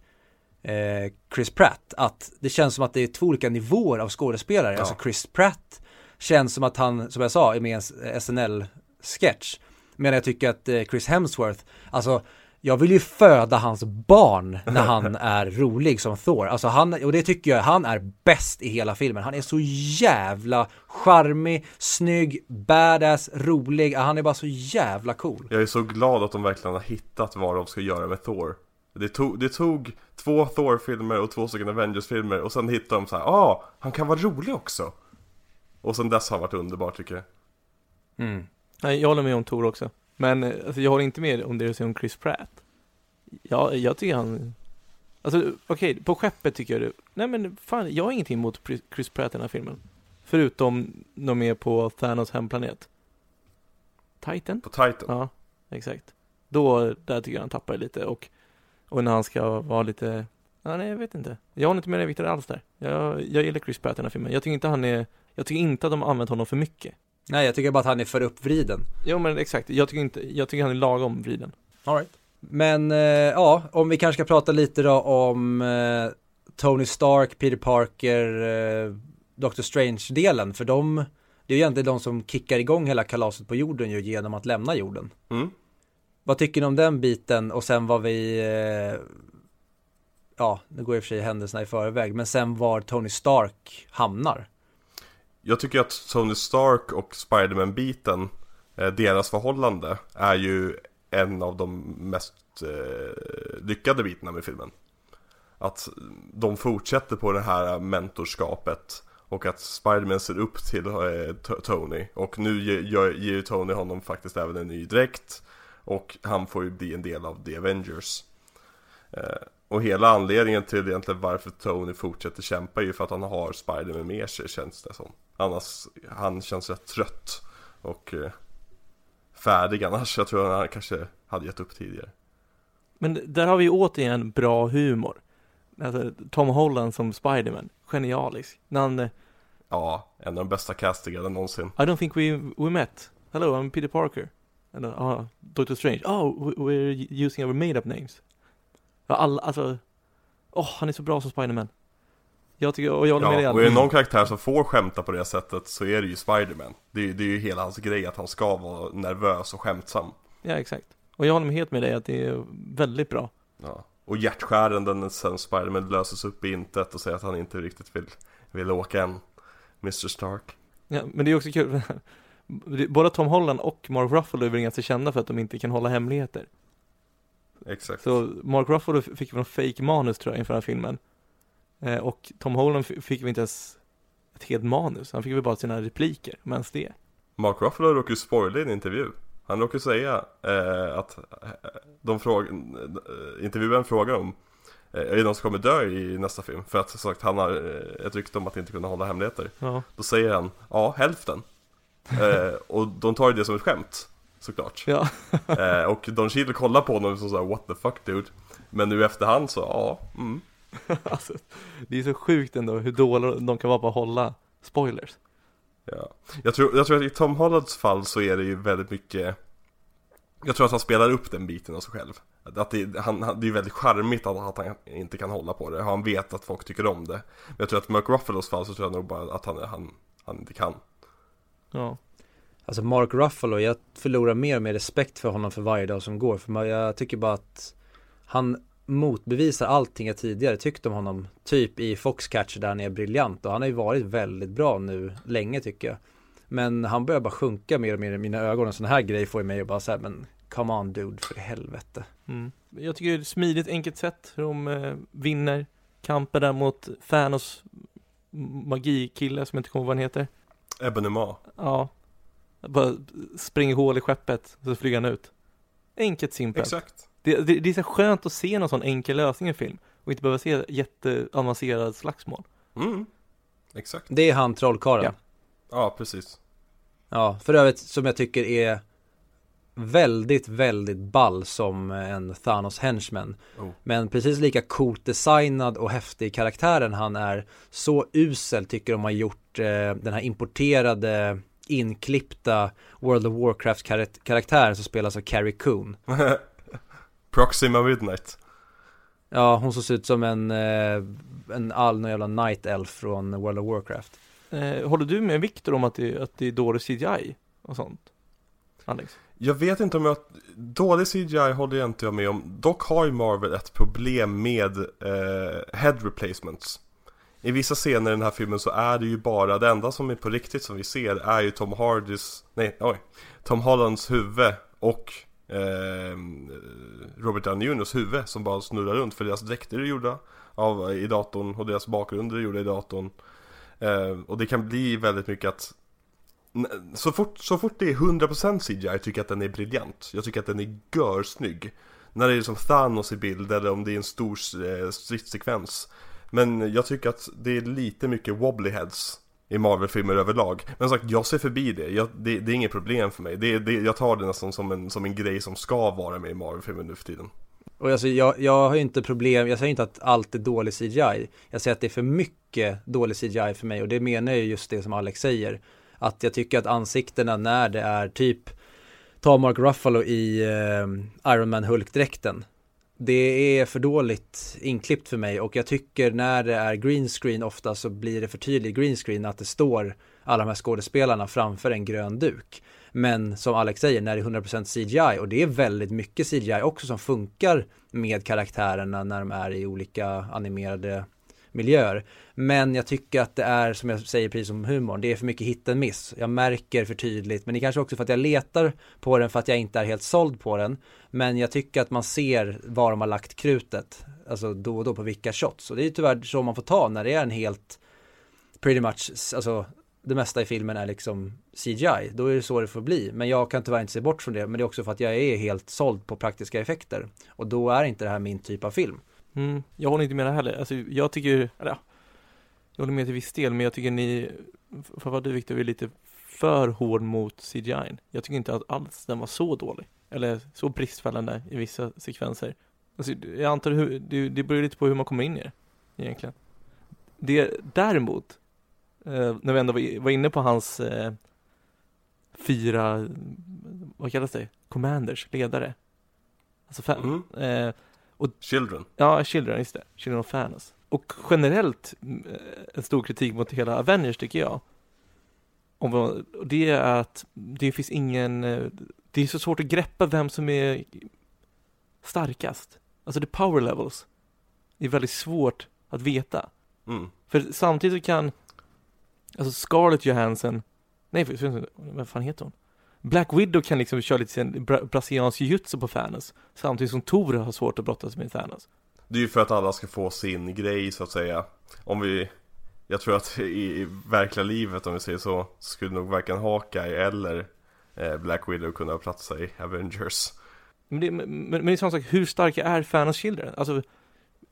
B: eh, Chris Pratt. Att det känns som att det är två olika nivåer av skådespelare.
C: Ja.
B: Alltså Chris Pratt känns som att han, som jag sa, är med i en SNL-sketch. Medan jag tycker att eh, Chris Hemsworth, alltså jag vill ju föda hans barn när han *laughs* är rolig som Thor. Alltså han, och det tycker jag, han är bäst i hela filmen. Han är så jävla charmig, snygg, badass, rolig. Han är bara så jävla cool.
C: Jag är så glad att de verkligen har hittat vad de ska göra med Thor Det tog, det tog två Thor-filmer och två stycken Avengers-filmer och sen hittade de så här, ah, han kan vara rolig också Och sen dess har han varit underbar tycker jag
B: Mm.
A: Nej, jag håller med om Tor också. Men alltså, jag håller inte med om det du säger om Chris Pratt. Ja, jag tycker han... Alltså okej, på skeppet tycker jag det... Nej men fan, jag har ingenting emot Chris- Pratt i den här filmen. Förutom de är på Thanos hemplanet. Titan?
C: På Titan
A: Ja, exakt. Då, där tycker jag han tappar lite och, och när han ska vara lite, ja, nej jag vet inte. Jag håller inte med dig Victor alls där. Jag, jag gillar Chris Pratt i den här filmen. Jag tycker inte han är, jag tycker inte att de har använt honom för mycket.
B: Nej, jag tycker bara att han är för uppvriden.
A: Jo men exakt, jag tycker inte, jag tycker han är lagom vriden.
B: All right. Men eh, ja, om vi kanske ska prata lite då om eh, Tony Stark, Peter Parker, eh, Doctor Strange-delen. För de, det är ju egentligen de som kickar igång hela kalaset på jorden ju genom att lämna jorden.
C: mm.
B: Vad tycker ni om den biten och sen vad vi, eh, ja, nu går i och för sig händelserna i förväg, men sen var Tony Stark hamnar.
C: Jag tycker att Tony Stark och Spiderman-biten eh, Deras förhållande är ju en av de mest eh, lyckade bitarna med filmen. Att de fortsätter på det här mentorskapet och att Spiderman ser upp till eh, Tony och nu ger ju Tony honom faktiskt även en ny dräkt och han får ju bli en del av The Avengers. Eh, och hela anledningen till egentligen varför Tony fortsätter kämpa är ju för att han har Spiderman med sig känns det som. Annars, han känns rätt trött och eh, färdig annars. Jag tror han kanske hade gett upp tidigare.
A: Men där har vi återigen bra humor. Alltså, Tom Holland som Spiderman, genialisk. När han, eh,
C: Ja, en av de bästa castingarna någonsin.
A: I don't think we, we met. Hello, I'm Peter Parker. And, uh, uh, Doctor Strange. Oh, we're using our made up names. Alla, alltså. Åh, oh, han är så bra som Spiderman. Jag tycker, och jag håller
C: ja,
A: med dig.
C: och är det någon karaktär som får skämta på det sättet så är det ju Spiderman. Det, det är ju hela hans grej att han ska vara nervös och skämtsam.
A: Ja, exakt. Och jag håller helt med dig att det är väldigt bra.
C: Ja. Och hjärtskäranden sen Spiderman löses upp i intet och säger att han inte riktigt vill, vill åka än. Mr Stark.
A: Ja, men det är också kul. *laughs* Både Tom Holland och Mark Ruffalo är väl ganska kända för att de inte kan hålla hemligheter.
C: Exakt.
A: Så Mark Ruffalo fick väl en fake manus tror jag inför den här filmen. Eh, och Tom Holland fick väl inte ens ett helt manus. Han fick väl bara sina repliker, men det.
C: Mark Ruffalo råkade ju spoila i en intervju. Han råkade säga eh, att eh, de frågar, eh, intervjuaren frågar om eh, är det någon som kommer dö i nästa film? För att sagt, han har ett rykte om att inte kunna hålla hemligheter.
A: Ja.
C: Då säger han, ja hälften. eh, och de tar ju det som ett skämt, såklart.
A: Ja.
C: eh, och Don Cheadle kollar på honom och så what the fuck dude. Men nu efterhand så, ja, mm. *laughs*
A: alltså, det är så sjukt ändå hur dåliga de kan vara på att hålla spoilers.
C: Ja. Jag, tror, jag tror att i Tom Hollands fall så är det ju väldigt mycket Jag tror att han spelar upp den biten av sig själv. Att det, han, det är väldigt charmigt att, att han inte kan hålla på det. Han vet att folk tycker om det. Men jag tror att Mark Ruffalos fall så tror jag nog bara att han, han, han inte kan.
A: Ja.
B: Alltså Mark Ruffalo, jag förlorar mer och mer respekt för honom för varje dag som går. För jag tycker bara att Han motbevisar allting jag tidigare tyckt om honom Typ i Foxcatcher där han är briljant och han har ju varit väldigt bra nu länge tycker jag Men han börjar bara sjunka mer och mer i mina ögon. En sån här grej får ju mig att bara säga men come on dude för helvete.
A: Mm. Jag tycker det är ett smidigt, enkelt sätt hur de eh, vinner kampen där mot Thanos magikille som jag inte kommer ihåg vad han heter.
C: Ebony
A: Ja. Bara springer hål i skeppet, så flyger han ut. Enkelt simpelt.
C: Exakt.
A: Det, det, det, är så skönt att se någon sån enkel lösning i film och inte behöva se jätteavancerad slagsmål.
C: Mm. Exakt.
B: Det är han trollkarlen.
C: Ja. ja, precis.
B: Ja, för övrigt som jag tycker är väldigt, väldigt ball som en Thanos henchman. Oh. Men precis lika coolt designad och häftig karaktären han är. Så usel tycker de har gjort eh, den här importerade inklippta World of Warcraft karaktären som spelas av Carrie Coon. *laughs*
C: Proxima Midnight.
B: Ja, hon såg ut som en, eh, en all jävla night elf från World of Warcraft.
A: Eh, håller du med Viktor om att det, att det är dålig CGI och sånt? Alex?
C: Jag vet inte om jag, dålig CGI håller jag inte med om. Dock har ju Marvel ett problem med eh, head replacements. I vissa scener i den här filmen så är det ju bara, det enda som är på riktigt som vi ser är ju Tom Hardys, nej, oj, Tom Hollands huvud och eh, Robert Downey Juniors huvud som bara snurrar runt för deras dräkter är gjorda av, eh, i datorn och deras bakgrunder är gjorda i datorn. Eh, och det kan bli väldigt mycket att så fort, så fort det är 100% CGI tycker jag att den är briljant. Jag tycker att den är görsnygg. När det är som Thanos i bild eller om det är en stor eh, stridssekvens. Men jag tycker att det är lite mycket wobbly heads i Marvel-filmer överlag. Men som sagt, jag ser förbi det. Jag, det. det. är inget problem för mig. Det, det, jag tar det nästan som en, som en grej som ska vara med i Marvel-filmer nu för tiden.
B: Och alltså, jag, jag har ju inte problem, jag säger inte att allt är dålig CGI. Jag säger att det är för mycket dålig CGI för mig och det menar jag just det som Alex säger. Att jag tycker att ansiktena när det är typ ta Mark Ruffalo i eh, Iron Man Hulk-dräkten. Det är för dåligt inklippt för mig och jag tycker när det är green screen ofta så blir det för tydligt green screen att det står alla de här skådespelarna framför en grön duk. Men som Alex säger, när det är 100% CGI och det är väldigt mycket CGI också som funkar med karaktärerna när de är i olika animerade miljöer. Men jag tycker att det är, som jag säger precis som humorn, det är för mycket hit and miss. Jag märker för tydligt, men det är kanske också för att jag letar på den för att jag inte är helt såld på den. Men jag tycker att man ser var de har lagt krutet, alltså då och då på vilka shots. Och det är tyvärr så man får ta när det är en helt, pretty much, alltså det mesta i filmen är liksom CGI, då är det så det får bli. Men jag kan tyvärr inte se bort från det, men det är också för att jag är helt såld på praktiska effekter. Och då är inte det här min typ av film.
A: Mm, jag håller inte med det heller. Alltså, jag tycker, eller ja, jag håller med till viss del, men jag tycker ni, för vad du Viktor, är lite för hård mot CGI. Jag tycker inte att alls den var så dålig. Eller så bristfällig i vissa sekvenser. Alltså, jag antar hur, det, det beror lite på hur man kommer in i det, egentligen. Det däremot, eh, när vi ändå var, inne på hans eh, fyra, vad kallas det? Commanders, ledare. Alltså fem.
C: Mm.
A: Eh,
C: Children.
A: Ja, Children, just det. Children of Fairness. Och generellt eh, en stor kritik mot hela Avengers tycker jag. Om och det är att det finns ingen, eh, det är så svårt att greppa vem som är starkast. Alltså the power levels. Det är väldigt svårt att veta.
C: Mm.
A: För samtidigt kan, alltså Scarlett Johansson, nej, vad fan heter hon? Black Widow kan liksom köra lite sin bra, brasiliansk jiu-jitsu på Thanos, samtidigt som Thor har svårt att brottas med Thanos.
C: Det är ju för att alla ska få sin grej så att säga. Om vi Jag tror att i, i verkliga livet om vi säger så Skulle nog varken Hawkeye eller eh, Black Widow kunna platsa i Avengers
A: Men det, men, men det är samma sak, hur starka är Thanos Children? Alltså,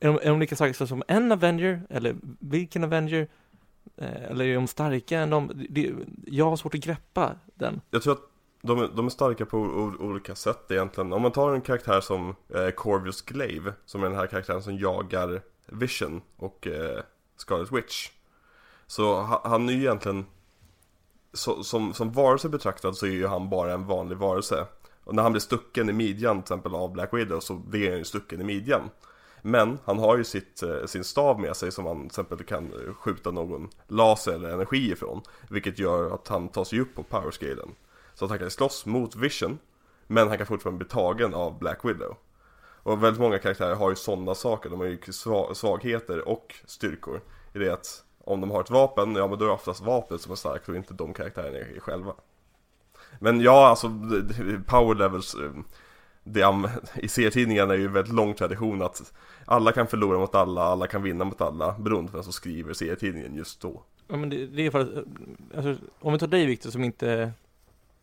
A: är de, är de lika starka som en Avenger? Eller vilken Avenger? Eh, eller är de starka än de? Det, jag har svårt att greppa den.
C: Jag tror att de, är- de är starka på o- olika sätt egentligen. Om man tar en karaktär som eh, Corvus Glaive Som är den här karaktären som jagar Vision och eh, Scarlet Witch Så ha, han är ju egentligen så, som, som varelse betraktad så är ju han bara en vanlig varelse. Och när han blir stucken i midjan till exempel av Black Widow så blir han ju stucken i midjan. Men han har ju sitt, eh, sin stav med sig som han till exempel kan skjuta någon laser eller energi ifrån Vilket gör att han tar sig upp på powerscalen så att han kan slåss mot Vision Men han kan fortfarande bli tagen av Black Widow. Och väldigt många karaktärer har ju sådana saker. De har ju svagheter och styrkor. I det att om de har ett vapen, ja men då är det oftast vapnet som är starkt och inte de karaktärerna själva. Men ja, alltså power levels eh, det, *laughs* I serietidningarna är ju en väldigt lång tradition att alla kan förlora mot alla, alla kan vinna mot alla beroende på vem som skriver serietidningen just då.
A: Ja men det, det är för att, eh, alltså, om vi tar dig Victor som inte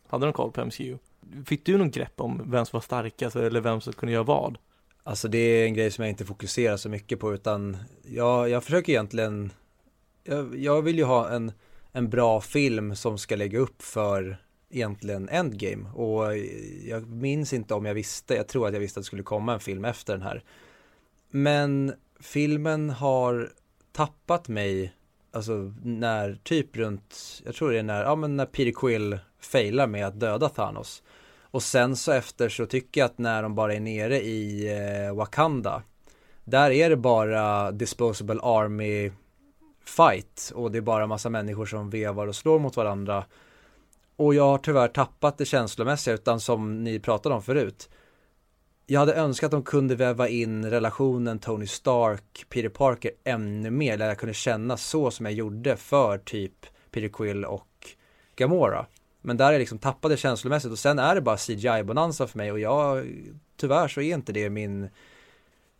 A: hade de koll på MCU. Fick du någon grepp om vem som var starkast eller vem som kunde göra vad?
B: Alltså det är en grej som jag inte fokuserar så mycket på utan jag, jag försöker egentligen jag, jag vill ju ha en, en bra film som ska lägga upp för egentligen Endgame och jag minns inte om jag visste, jag tror att jag visste att det skulle komma en film efter den här. Men filmen har tappat mig, alltså när typ runt, jag tror det är när, ja men när Peter Quill failar med att döda Thanos. Och sen så efter så tycker jag att när de bara är nere i eh, Wakanda Där är det bara Disposable Army Fight. Och det är bara massa människor som vevar och slår mot varandra. Och jag har tyvärr tappat det känslomässiga utan som ni pratade om förut. Jag hade önskat att de kunde väva in relationen Tony Stark, Peter Parker ännu mer där jag kunde känna så som jag gjorde för typ Peter Quill och Gamora men där är jag liksom tappade känslomässigt och sen är det bara CGI-bonanza för mig och jag, tyvärr så är inte det min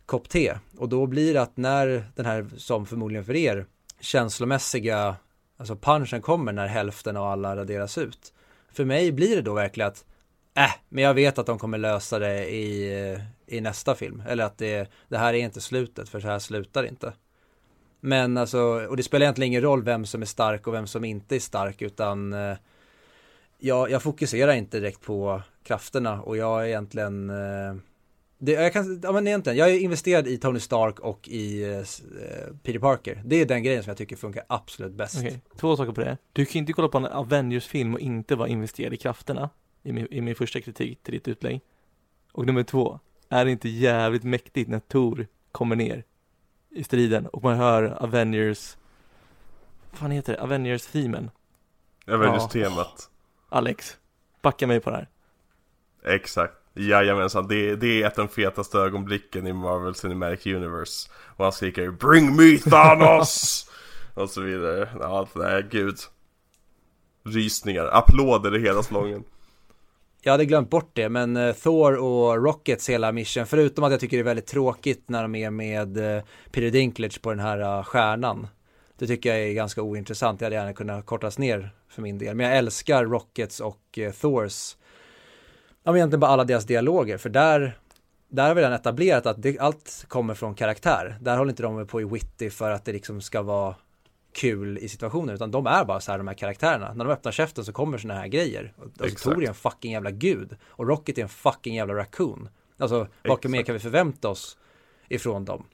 B: kopp te. Och då blir det att när den här, som förmodligen för er, känslomässiga, alltså punchen kommer när hälften av alla raderas ut. För mig blir det då verkligen att, äh, men jag vet att de kommer lösa det i, i nästa film. Eller att det, det här är inte slutet, för så här slutar det inte. Men alltså, och det spelar egentligen ingen roll vem som är stark och vem som inte är stark, utan eh, jag, jag fokuserar inte direkt på krafterna och jag är egentligen eh, det, jag kan, ja men egentligen, jag är investerad i Tony Stark och i eh, Peter Parker. Det är den grejen som jag tycker funkar absolut bäst.
A: Okej, två saker på det. Du kan ju inte kolla på en Avengers-film och inte vara investerad i krafterna. I min, I min första kritik till ditt utlägg. Och nummer två, är det inte jävligt mäktigt när Thor kommer ner i striden och man hör Avengers, vad fan heter det, Avengers-themen?
C: Avengers-temat.
A: Alex, backa mig på det här.
C: Exakt. Jajamensan, det, det är ett av de fetaste ögonblicken i Marvel Cinematic Universe. Och han skriker 'Bring me Thanos!' *laughs* och så vidare. Ja, nej gud. Rysningar, applåder i hela slången.
B: Jag hade glömt bort det, men uh, Thor och Rockets hela mission, förutom att jag tycker det är väldigt tråkigt när de är med uh, Peter Dinklage på den här uh, stjärnan. Det tycker jag är ganska ointressant, det hade gärna kunnat kortas ner för min del. Men jag älskar Rockets och Thors, ja men egentligen bara alla deras dialoger, för där, där har vi redan etablerat att det, allt kommer från karaktär. Där håller inte de på i witty för att det liksom ska vara kul i situationen utan de är bara så här de här karaktärerna. När de öppnar käften så kommer såna här grejer. Alltså Tor är en fucking jävla gud och Rocket är en fucking jävla raccoon. Alltså vad mer kan vi förvänta oss ifrån dem?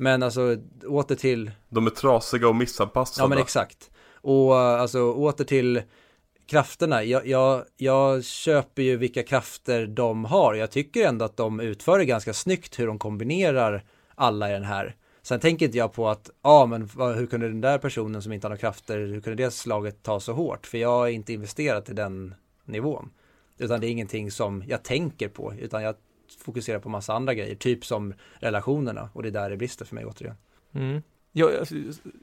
B: Men alltså åter till
C: De är trasiga och missanpassade.
B: Ja men exakt. Och alltså åter till krafterna. Jag, jag, jag köper ju vilka krafter de har. Jag tycker ändå att de utför det ganska snyggt hur de kombinerar alla i den här. Sen tänker inte jag på att, ja ah, men hur kunde den där personen som inte har några krafter, hur kunde det slaget ta så hårt? För jag är inte investerat i den nivån. Utan det är ingenting som jag tänker på, utan jag fokusera på massa andra grejer, typ som relationerna och det är där det brister för mig återigen.
A: Mm. Jag, alltså,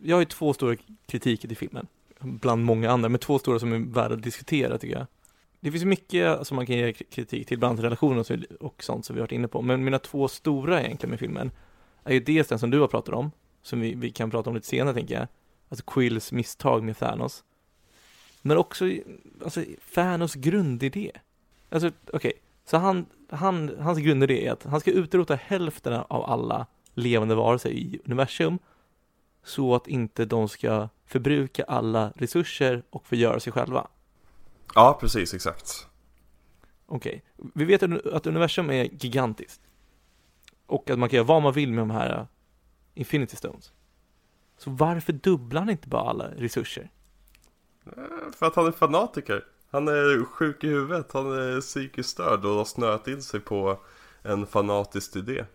A: jag har ju två stora kritiker till filmen, bland många andra, men två stora som är värda att diskutera tycker jag. Det finns mycket som man kan ge kritik till, bland annat relationer och sånt som vi har varit inne på, men mina två stora egentligen med filmen är ju dels den som du har pratat om, som vi, vi kan prata om lite senare tänker jag, alltså Quills misstag med Thanos. Men också, alltså Thanos grundidé. Alltså okej, okay så han, han, hans grundidé är att han ska utrota hälften av alla levande varelser i universum så att inte de ska förbruka alla resurser och förgöra sig själva.
C: Ja, precis, exakt.
A: Okej, okay. vi vet att universum är gigantiskt. Och att man kan göra vad man vill med de här uh, Infinity Stones. Så varför dubblar han inte bara alla resurser?
C: Eh, för att han är fanatiker. Han är sjuk i huvudet, han är psykiskt störd och har snöat in sig på en fanatisk idé.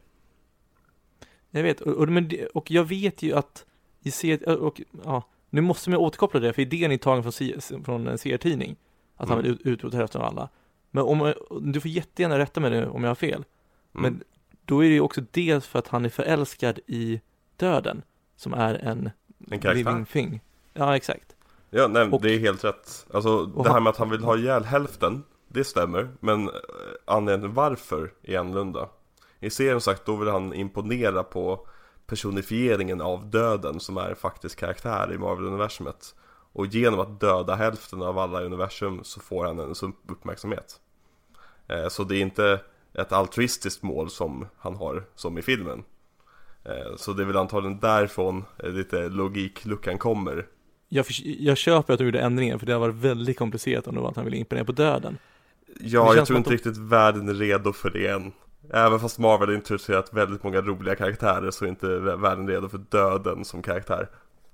A: Jag vet, och, och, jag vet ju att i och, ja, nu måste man återkoppla det, för idén är tagen från, från en serietidning. Att mm. han vill utrota hälften av alla. Men om, du får jättegärna rätta mig nu om jag har fel. Mm. Men då är det ju också dels för att han är förälskad i döden, som är en,
C: en living
A: thing. Ja, exakt.
C: Ja, nej, och, det är helt rätt. Alltså det här med att han vill ha ihjäl hälften, det stämmer. Men eh, anledningen varför är annorlunda. I serien sagt, då vill han imponera på personifieringen av döden som är faktisk karaktär i Marvel-universumet. Och genom att döda hälften av alla i universum så får han en uppmärksamhet. Eh, så det är inte ett altruistiskt mål som han har som i filmen. Eh, så det är väl antagligen därifrån lite logikluckan kommer.
A: Jag, jag köper att du gjorde ändringen för det har varit väldigt komplicerat om det var att han ville imponera på döden.
C: Ja, jag tror inte de... riktigt världen är redo för det än. Även fast Marvel har introducerat väldigt många roliga karaktärer så är inte världen redo för döden som karaktär.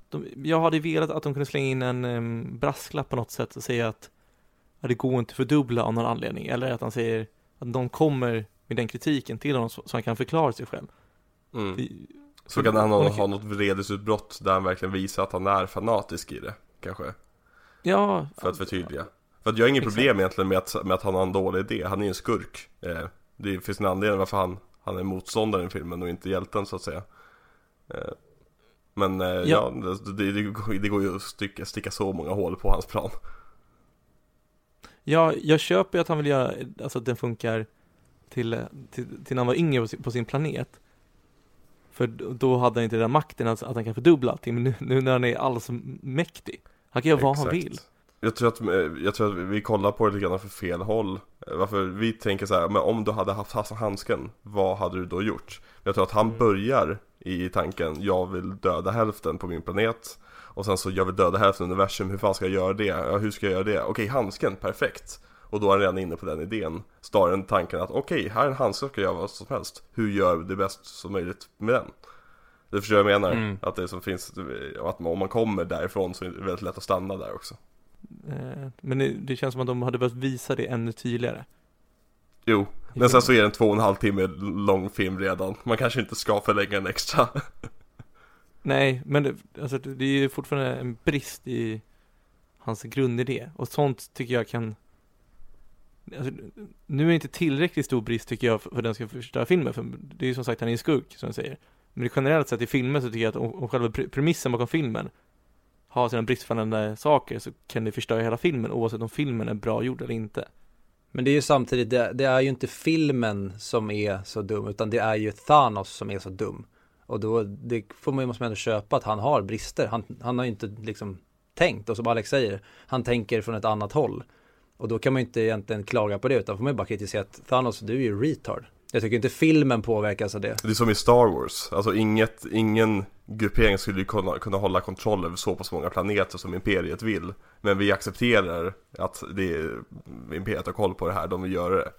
A: De, jag hade velat att de kunde slänga in en um, brasklapp på något sätt och säga att, att det går inte att fördubbla av någon anledning. Eller att han säger att de kommer med den kritiken till honom så, så han kan förklara sig själv.
C: Mm. Så, kan han ha, ha något vredesutbrott där han verkligen visar att han är fanatisk i det, kanske?
A: Ja.
C: För att förtydliga. För att jag har inget problem egentligen med att, med att han har en dålig idé, han är ju en skurk. Eh, det finns en anledning varför han, han är motståndare i filmen och inte hjälten så att säga. Eh, men eh, ja, ja det, det, det, går ju att sticka, sticka så många hål på hans plan.
A: Ja, jag köper ju att han vill göra, alltså att den funkar till, till, till när han var yngre på sin planet. För då hade han inte den makten att, att han kan fördubbla allting, men nu, nu när han är allsmäktig, han kan göra vad han vill.
C: Jag tror, att, jag tror att vi kollar på det lite grann för fel håll. Varför vi tänker så här, men om du hade haft handsken, vad hade du då gjort? Jag tror att han mm. börjar i tanken, jag vill döda hälften på min planet. Och sen så, jag vill döda hälften av universum, hur fan ska jag göra det? Ja, hur ska jag göra det? Okej, handsken, perfekt. Och då är han redan inne på den idén. Snarare än tanken att okej, här är en handske, ska jag göra vad som helst. Hur gör vi det bäst som möjligt med den? Du förstår vad jag menar? Mm. Att det som finns, att om man kommer därifrån så är det väldigt lätt att stanna där också.
A: Eh, men det, känns som att de hade behövt visa det ännu tydligare.
C: Jo, men sen så är det en två och en halv timme lång film redan. Man kanske inte ska förlänga den extra. *laughs*
A: Nej, men det, alltså, det är ju fortfarande en brist i hans grundidé. Och sånt tycker jag kan alltså, nu är det inte tillräckligt stor brist tycker jag för, för att den ska förstöra filmen, för det är ju som sagt han är en skurk, som jag säger. Men generellt sett i filmer så tycker jag att om, om själva premissen bakom filmen har sina bristfälliga saker så kan det förstöra hela filmen oavsett om filmen är bra gjord eller inte.
B: Men det är ju samtidigt, det, det är ju inte filmen som är så dum, utan det är ju Thanos som är så dum. Och då, det får man ju, måste man ändå köpa att han har brister. Han, han har ju inte liksom tänkt, och som Alex säger, han tänker från ett annat håll. Och då kan man ju inte egentligen klaga på det, utan får man ju bara kritisera att Thanos, du är ju retard. Jag tycker inte filmen påverkas av det.
C: Det är som i Star Wars, alltså inget, ingen gruppering skulle ju kunna, kunna hålla kontroll över så pass många planeter som Imperiet vill. Men vi accepterar att det är, Imperiet har koll på det här, de vill göra det.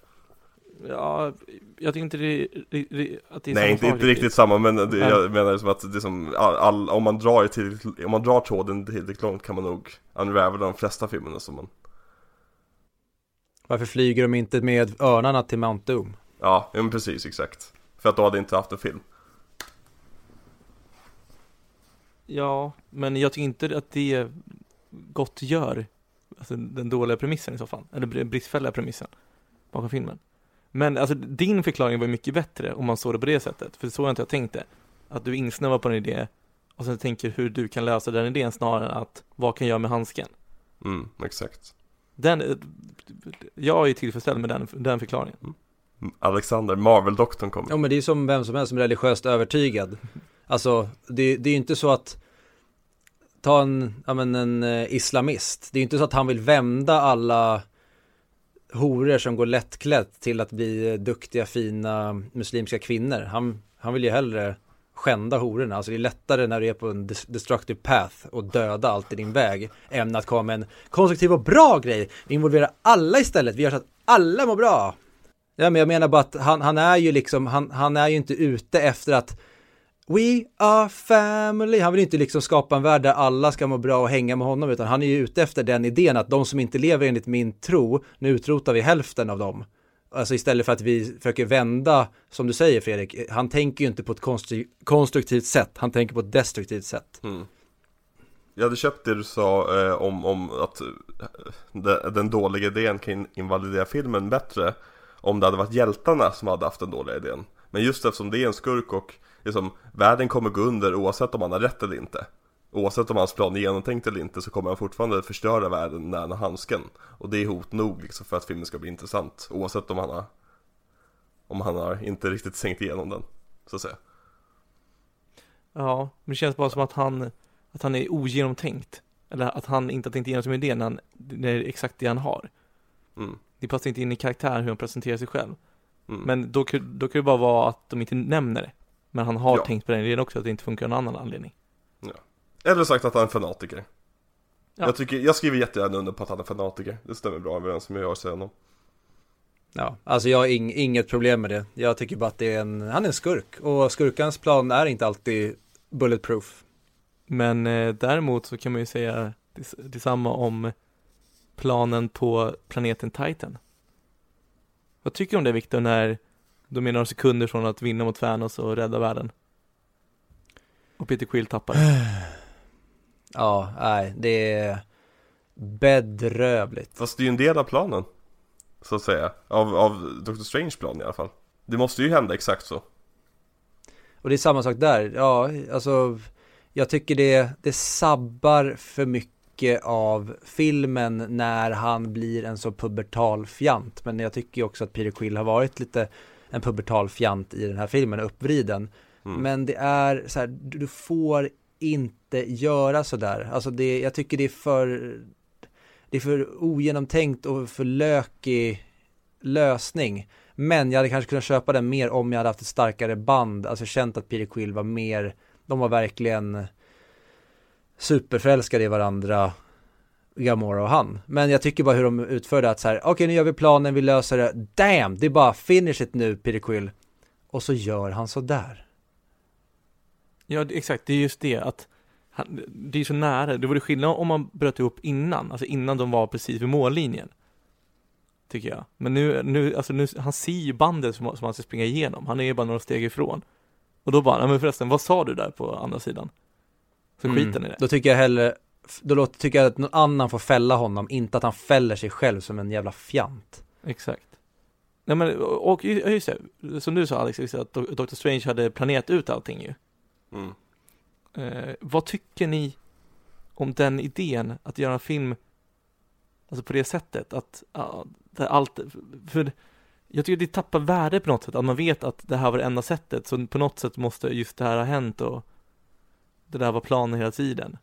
A: Ja, jag tycker inte det, det, det att det är
C: Nej,
A: samma
C: inte,
A: sak
C: inte riktigt samma, men det, jag menar som att det som, all, all, om man drar tillräckligt, om man drar tråden tillräckligt långt kan man nog unravela de flesta filmerna som man
B: Varför flyger de inte med örnarna till Mount Doom?
C: Ja, men precis, exakt. För att då hade inte haft en film.
A: Ja, men jag tycker inte att det gott gör alltså, den dåliga premissen i så fall, eller br- bristfälliga premissen bakom filmen. Men alltså din förklaring var ju mycket bättre om man såg det på det sättet, för så har inte jag tänkt det. Att du insnövar på en idé och sen tänker hur du kan lösa den idén snarare än att vad kan jag göra med handsken?
C: Mm, exakt.
A: Den, jag är tillfredsställd med den, den förklaringen.
C: Alexander, Marvel-doktorn kommer.
B: Ja men det är som vem som helst som är religiöst övertygad. *laughs* Alltså det, det är ju inte så att ta en, ja men en eh, islamist. Det är ju inte så att han vill vända alla horor som går lättklätt till att bli eh, duktiga fina muslimska kvinnor. Han, han vill ju hellre skända hororna. Alltså det är lättare när du är på en destructive path och döda allt i din väg än att komma med en konstruktiv och bra grej. Vi involverar alla istället. Vi gör så att alla mår bra. Ja, men jag menar bara att han, han är ju liksom, han, han är ju inte ute efter att We are family. Han vill ju inte liksom skapa en värld där alla ska må bra och hänga med honom, utan han är ju ute efter den idén att de som inte lever enligt min tro, nu utrotar vi hälften av dem. Alltså istället för att vi försöker vända, som du säger Fredrik, han tänker ju inte på ett konstruktivt sätt, han tänker på ett destruktivt sätt.
C: Mm. Jag hade köpt det du sa eh, om, om att eh, de, den dåliga idén kan invalidera filmen bättre om det hade varit hjältarna som hade haft den dåliga idén. Men just eftersom det är en skurk och liksom, världen kommer gå under oavsett om han har rätt eller inte. Oavsett om hans plan är genomtänkt eller inte så kommer han fortfarande förstöra världen när han har handsken. Och det är hot nog liksom, för att filmen ska bli intressant. Oavsett om han har om han har inte riktigt sänkt igenom den, så att säga.
A: Ja, men det känns bara som att han, att han är ogenomtänkt. Eller att han inte har tänkt igenom sin idé när, han, när det är exakt det han har.
C: Mm.
A: Det passar inte in i karaktären hur han presenterar sig själv.
C: Mm.
A: Men då, kan- då kan det bara vara att de inte nämner det. Men han har
C: Ja.
A: tänkt på den idén också, att det inte funkar av någon annan anledning.
C: Eller sagt att han är en fanatiker.
A: Ja.
C: Jag, tycker, jag skriver jättegärna under på att han är fanatiker. Det stämmer bra överens med vad jag säga honom.
B: Ja, alltså jag har ing, inget problem med det. Jag tycker bara att det är en, han är en skurk och skurkans plan är inte alltid bulletproof.
A: Men eh, däremot så kan man ju säga dets- detsamma om planen på planeten Titan. Vad tycker du om det Viktor, när de är några sekunder från att vinna mot Thanos och rädda världen? Och Peter Quill tappar. *sighs* *sniffs*
B: Ja, nej, det är bedrövligt.
C: Fast det är ju en del av planen. Så att säga. Av, av Dr. Strange plan i alla fall. Det måste ju hända exakt så.
B: Och det är samma sak där. Ja, alltså jag tycker det, det sabbar för mycket av filmen när han blir en så pubertal fjant. Men jag tycker också att Peter Quill har varit lite en pubertal fjant i den här filmen, uppvriden.
C: Mm.
B: Men det är så här, du får inte göra sådär. Alltså det, jag tycker det är för, det är för ogenomtänkt och för lökig lösning. Men jag hade kanske kunnat köpa den mer om jag hade haft ett starkare band, alltså känt att Peter Quill var mer, de var verkligen superförälskade i varandra, Gamora och han. Men jag tycker bara hur de utförde att så här, okej nu gör vi planen, vi löser det, damn, det är bara finish it nu Peter Quill. Och så gör han så där.
A: Ja, exakt, det är just det att han, det är så nära, det vore skillnad om man bröt ihop innan, alltså innan de var precis vid mållinjen. Tycker jag. Men nu, nu, alltså nu, han ser ju bandet som, som han ska springa igenom, han är ju bara några steg ifrån. Och då bara, nej men förresten, vad sa du där på andra sidan? Så skiten i det.
B: Mm. Då tycker jag hellre, då låter, tycker jag att någon annan får fälla honom, inte att han fäller sig själv som en jävla fjant.
A: Exakt. Nej men, och ju- just det, som du sa Alex, att Doctor Strange hade planerat ut allting ju.
C: Mm.
A: Eh, vad tycker ni om den idén, att göra en film, alltså på det sättet, att det allt, för jag tycker det tappar värde på något sätt, att man vet att det här var det enda sättet, så på något sätt måste just det här ha hänt och det där var planen hela tiden.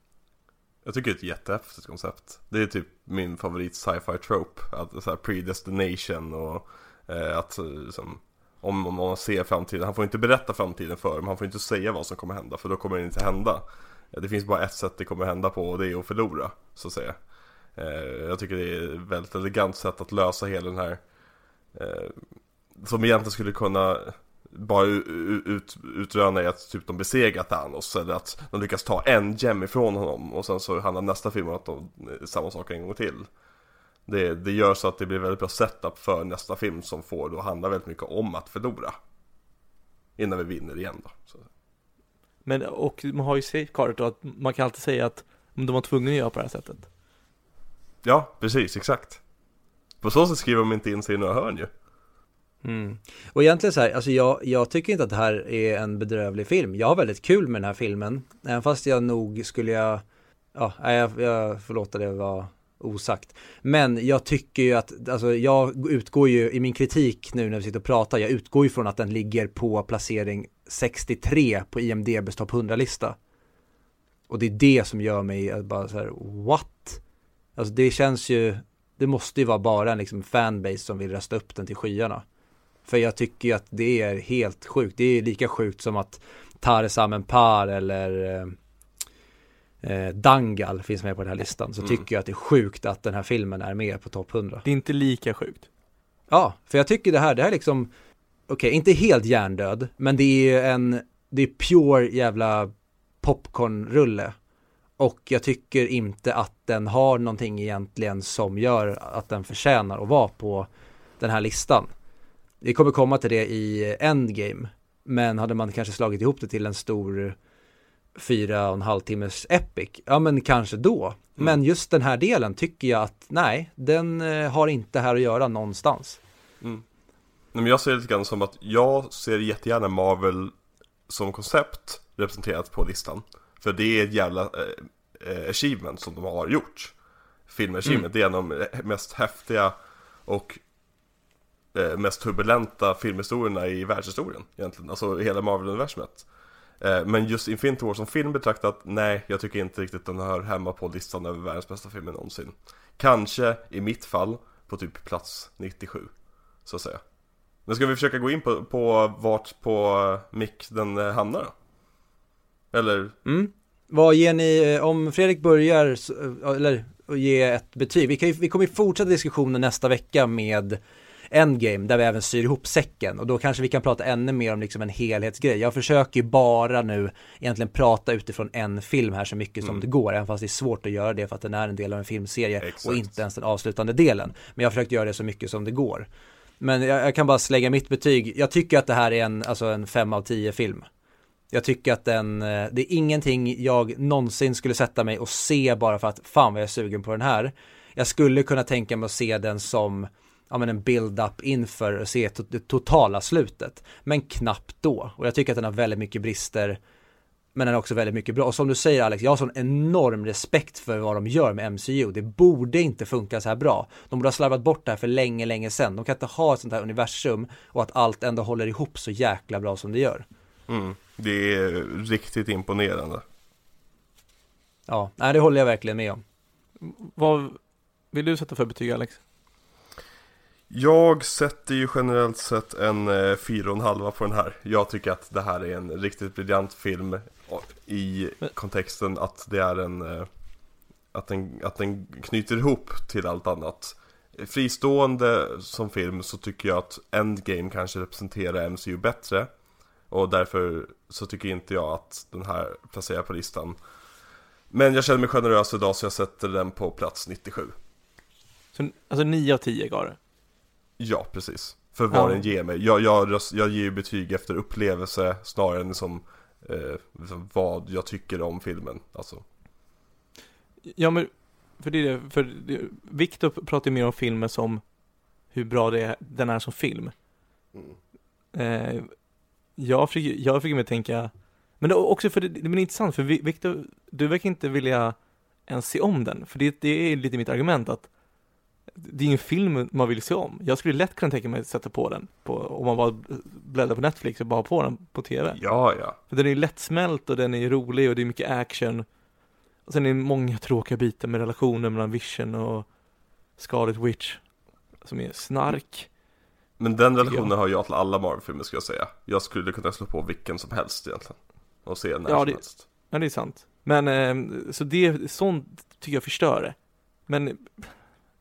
C: Jag tycker det är ett jättehäftigt koncept. Det är typ min favorit sci-fi trope. Att så här predestination och eh, att eh, liksom, om, om man ser framtiden, han får inte berätta framtiden för dem, han får inte säga vad som kommer hända för då kommer det inte hända. Det finns bara ett sätt det kommer hända på och det är att förlora, så att säga. Eh, jag tycker det är ett väldigt elegant sätt att lösa hela den här eh, som egentligen skulle kunna bara ut, utröna i att typ de besegrar Thanos eller att de lyckas ta en gem ifrån honom och sen så handlar nästa film om att de eh, samma sak en gång till. Det, det gör så att det blir väldigt bra setup för nästa film som får då handla väldigt mycket om att förlora. Innan vi vinner igen då. Så.
A: Men, och man har ju safeguardet då, att man kan alltid säga att de var tvungna att göra på det här sättet.
C: Ja, precis, exakt. På så sätt skriver de inte in sig i några hörn ju.
B: Mm. Och egentligen så här, alltså jag, jag tycker inte att det här är en bedrövlig film. Jag har väldigt kul med den här filmen. Även fast jag nog skulle jag, ja, nej, jag, jag får låta det vara osagt. Men jag tycker ju att, alltså jag utgår ju i min kritik nu när vi sitter och pratar, jag utgår ju från att den ligger på placering 63 på IMDBs topp 100-lista. Och det är det som gör mig eh, bara så här, what? Alltså det känns ju, det måste ju vara bara en liksom fanbase som vill rösta upp den till skyarna. För jag tycker ju att det är helt sjukt. Det är lika sjukt som att Tarzan Par eller eh, eh, Dangal finns med på den här listan. Så
C: Mm.
B: tycker jag att det är sjukt att den här filmen är med på topp 100.
A: Det är inte lika sjukt.
B: Ja, för jag tycker det här, det här är liksom, okej, inte helt hjärndöd, men det är en, det är pure jävla popcornrulle. Och jag tycker inte att den har någonting egentligen som gör att den förtjänar att vara på den här listan. Vi kommer komma till det i Endgame, men hade man kanske slagit ihop det till en stor fyra och en halv timmes epic, ja men kanske då. Men just den här delen tycker jag att nej, den eh, har inte här att göra någonstans.
C: Nej, men jag ser det lite grann som att jag ser jättegärna Marvel som koncept representerat på listan. För det är ett jävla eh, eh, achievement som de har gjort. Filmachievement, det är en av de mest häftiga och eh, mest turbulenta filmhistorierna i världshistorien egentligen. Alltså hela Marvel-universumet. Eh, men just Infinity War som film betraktat, nej, jag tycker inte riktigt den hör hemma på listan över världens bästa filmer någonsin. Kanske, i mitt fall, på typ plats 97, så att säga. Men ska vi försöka gå in på, på vart på eh, mick den eh, hamnar då? Eller,
B: Mm. Vad ger ni, om Fredrik börjar, eller ge ett betyg, vi, kan ju, vi kommer ju fortsätta diskussionen nästa vecka med Endgame, där vi även syr ihop säcken och då kanske vi kan prata ännu mer om liksom en helhetsgrej. Jag försöker ju bara nu egentligen prata utifrån en film här så mycket som
C: Mm.
B: det går, även fast det är svårt att göra det för att den är en del av en filmserie
C: Exakt.
B: och inte ens den avslutande delen. Men jag har försökt göra det så mycket som det går. Men jag, jag kan bara slänga mitt betyg, jag tycker att det här är en, alltså en 5 av 10 film. Jag tycker att den, eh, det är ingenting jag någonsin skulle sätta mig och se bara för att fan vad jag är sugen på den här. Jag skulle kunna tänka mig att se den som ja, men en build-up inför och se to- det totala slutet. Men knappt då. Och jag tycker att den har väldigt mycket brister. Men den är också väldigt mycket bra. Och som du säger Alex, jag har sån enorm respekt för vad de gör med MCU. Det borde inte funka så här bra. De borde ha slarvat bort det här för länge, länge sedan. De kan inte ha ett sånt här universum och att allt ändå håller ihop så jäkla bra som det gör.
C: mm, det är riktigt imponerande.
B: Ja, nej det håller jag verkligen med om.
A: Vad vill du sätta för betyg Alex?
C: Jag sätter ju generellt sett en eh, fyra och en halva på den här. Jag tycker att det här är en riktigt briljant film i kontexten att det är en eh, att den, att den knyter ihop till allt annat. Fristående som film så tycker jag att Endgame kanske representerar MCU bättre. Och därför så tycker inte jag att den här placerar på listan. Men jag känner mig generös idag så jag sätter den på plats 97.
A: Så, alltså 9 av 10 gav det.
C: Ja, precis. För vad
A: Ja.
C: den ger mig. Jag, jag, jag ger ju betyg efter upplevelse snarare än som eh, liksom vad jag tycker om filmen. Alltså.
A: Ja men, för det är för det, Victor pratar ju mer om filmer som hur bra det är, den är som film.
C: Mm.
A: Eh, jag försöker, jag försöker mig tänka, men det, är också för det, det blir intressant för Vi- Viktor, du verkar inte vilja ens se om den, för det, det är lite mitt argument att det är ingen film man vill se om. Jag skulle lätt kunna tänka mig att sätta på den, på, om man bara bläddrar på Netflix och bara på den på TV.
C: Ja, ja.
A: För den är lättsmält och den är rolig och det är mycket action. Och sen är det många tråkiga bitar med relationen mellan Vision och Scarlet Witch. Som är snark.
C: Men den relationen har jag till alla Marvel-filmer ska jag säga. Jag skulle kunna slå på vilken som helst egentligen. Och se när
A: Ja,
C: som
A: det-
C: helst.
A: Ja, det är sant. Men, eh, så det, sånt tycker jag förstör det. Men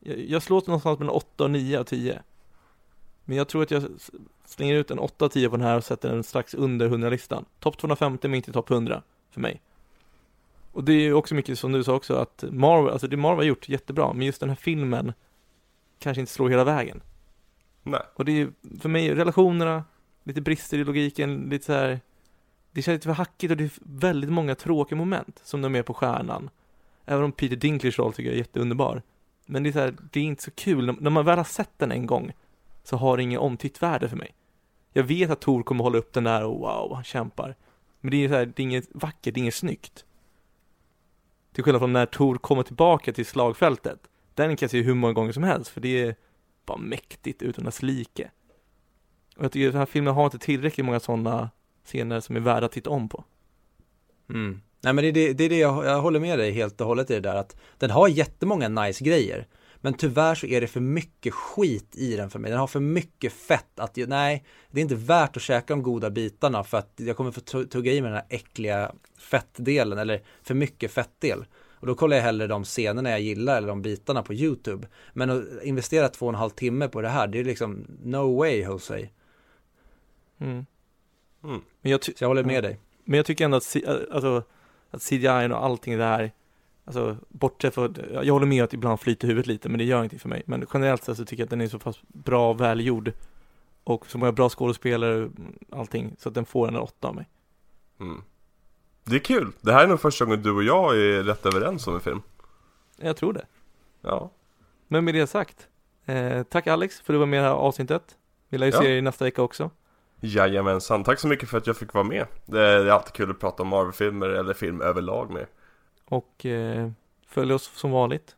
A: jag, jag slår någonstans mellan 8 och 9 av 10. Men jag tror att jag slänger ut en 8 av 10 på den här och sätter den strax under 100-listan. Topp 250 men inte topp 100 för mig. Och det är ju också mycket som du sa också att Marvel, alltså det Marvel har gjort jättebra, men just den här filmen kanske inte slår hela vägen.
C: Nej.
A: Och det är ju för mig relationerna, lite brister i logiken, lite så här. Det känns lite för hackigt och det är väldigt många tråkiga moment som de är på stjärnan. Även om Peter Dinklage roll tycker jag är jätteunderbar. Men det är så här, det är inte så kul. När- När man väl har sett den en gång så har det ingen omtittvärde för mig. Jag vet att Tor kommer hålla upp den där och wow, han kämpar. Men det är så här, det är inget vackert, det är inget snyggt. Till skillnad från när Tor kommer tillbaka till slagfältet. Den kan jag se hur många gånger som helst för det är bara mäktigt utan dess like. Och jag tycker att den här filmen har inte tillräckligt många sådana scener som är värda att titta om på.
B: Mm. Nej men det är det, det, är det jag, jag håller med dig helt och hållet i det där att den har jättemånga nice grejer. Men tyvärr så är det för mycket skit i den för mig. Den har för mycket fett att, nej, det är inte värt att käka de goda bitarna för att jag kommer få tu- tugga i mig den här äckliga fettdelen eller för mycket fettdel. Och då kollar jag hellre de scenerna jag gillar eller de bitarna på YouTube. Men att investera två och en halv timme på det här, det är liksom no way Jose.
A: Mm.
C: Mm.
A: Men, jag
B: Så jag håller med dig.
A: men jag tycker ändå att, alltså, att CGI och allting det här Alltså bortsett från, jag håller med att ibland flyter huvudet lite men det gör inte för mig. Men generellt sett så tycker jag att den är så pass bra och välgjord. Och så många bra skådespelare, allting. Så att den får en åtta av mig.
C: Mm. Det är kul. Det här är nog första gången du och jag är rätt överens om en film.
A: Jag tror det.
C: Ja.
A: Men med det sagt. Eh, tack Alex för att du var med i det här avsnittet. Vi lär ju
C: Ja.
A: se dig nästa vecka också.
C: Jajamensan. Tack så mycket för att jag fick vara med. Det är alltid kul att prata om Marvel-filmer eller film överlag med.
A: Och eh, följ oss som vanligt.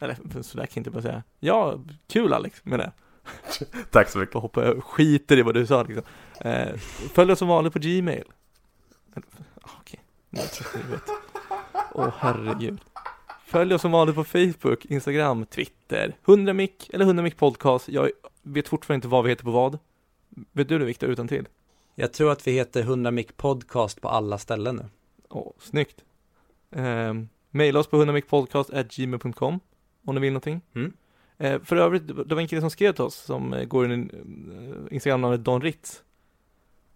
A: Eller sådär kan jag inte bara säga. Ja, kul Alex med det. *laughs*
C: Tack så mycket.
A: Bara hoppa över, skiter i vad du sa liksom. Eh, följ oss som vanligt på Gmail. Ah, Okej, jag huvudet. Åh herregud. Följ oss som vanligt på Facebook, Instagram, Twitter, 100mic eller 100mic podcast. Jag vet fortfarande inte vad vi heter på vad. Vet du det Viktor, utan till?
B: Jag tror att vi heter 100 mic podcast på alla ställen nu.
A: Åh, snyggt. Eh, maila oss på 100micpodcast.gmail.com om ni vill någonting.
B: Mm.
A: Eh, för övrigt, det var en kille som skrev till oss som eh, går under eh, Instagramnamnet Don Ritz.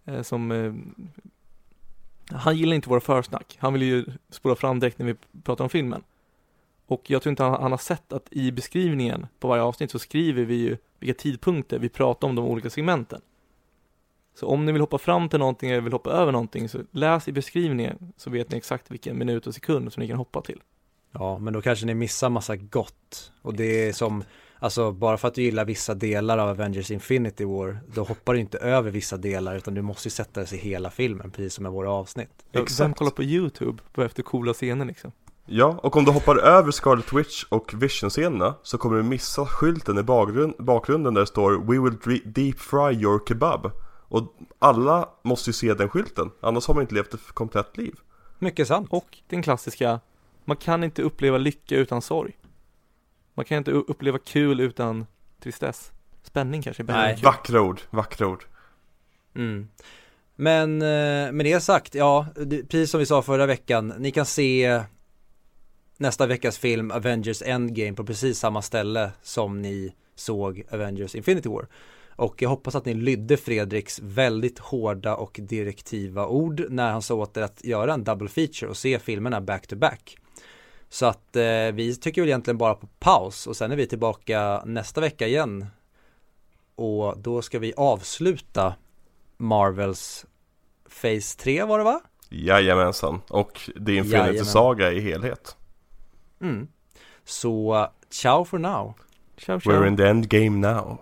A: Eh, som eh, han gillar inte våra försnack. Han vill ju spola fram direkt när vi pratar om filmen. Och jag tror inte han, han har sett att i beskrivningen på varje avsnitt så skriver vi ju vilka tidpunkter vi pratar om de olika segmenten. Så om ni vill hoppa fram till någonting eller vill hoppa över någonting så läs i beskrivningen så vet ni exakt vilken minut och sekund som ni kan hoppa till.
B: Ja, men då kanske ni missar massa gott. Och det är som, alltså bara för att du gillar vissa delar av Avengers Infinity War, då hoppar du inte över vissa delar utan du måste ju sätta dig i hela filmen, precis som med våra avsnitt.
A: Vem
C: Exakt.
A: kollar på YouTube på efter coola scener liksom?
C: Ja, och om du hoppar över Scarlet Witch och Vision-scenerna så kommer du missa skylten i bakgrund, bakgrunden där det står We will deep fry your kebab. Och alla måste ju se den skylten, annars har man inte levt ett komplett liv.
B: Mycket sant.
A: Och den klassiska, man kan inte uppleva lycka utan sorg. Man kan inte uppleva kul utan tristess. Spänning kanske är bättre
B: Nej.
C: Vackra ord, vackra ord.
B: Mm. Men eh, med det sagt, ja, precis som vi sa förra veckan, ni kan se nästa veckas film Avengers Endgame på precis samma ställe som ni såg Avengers Infinity War. Och jag hoppas att ni lydde Fredriks väldigt hårda och direktiva ord när han sa åt er att göra en double feature och se filmerna back to back. Så att eh, vi tycker väl egentligen bara på paus och sen är vi tillbaka nästa vecka igen. Och då ska vi avsluta Marvels Phase 3 var det va?
C: Jajamensan, och är Infinity
B: Jajamän.
C: Saga i helhet.
B: Mm. Så ciao for now.
A: Ciao, ciao.
C: We're in the end game now.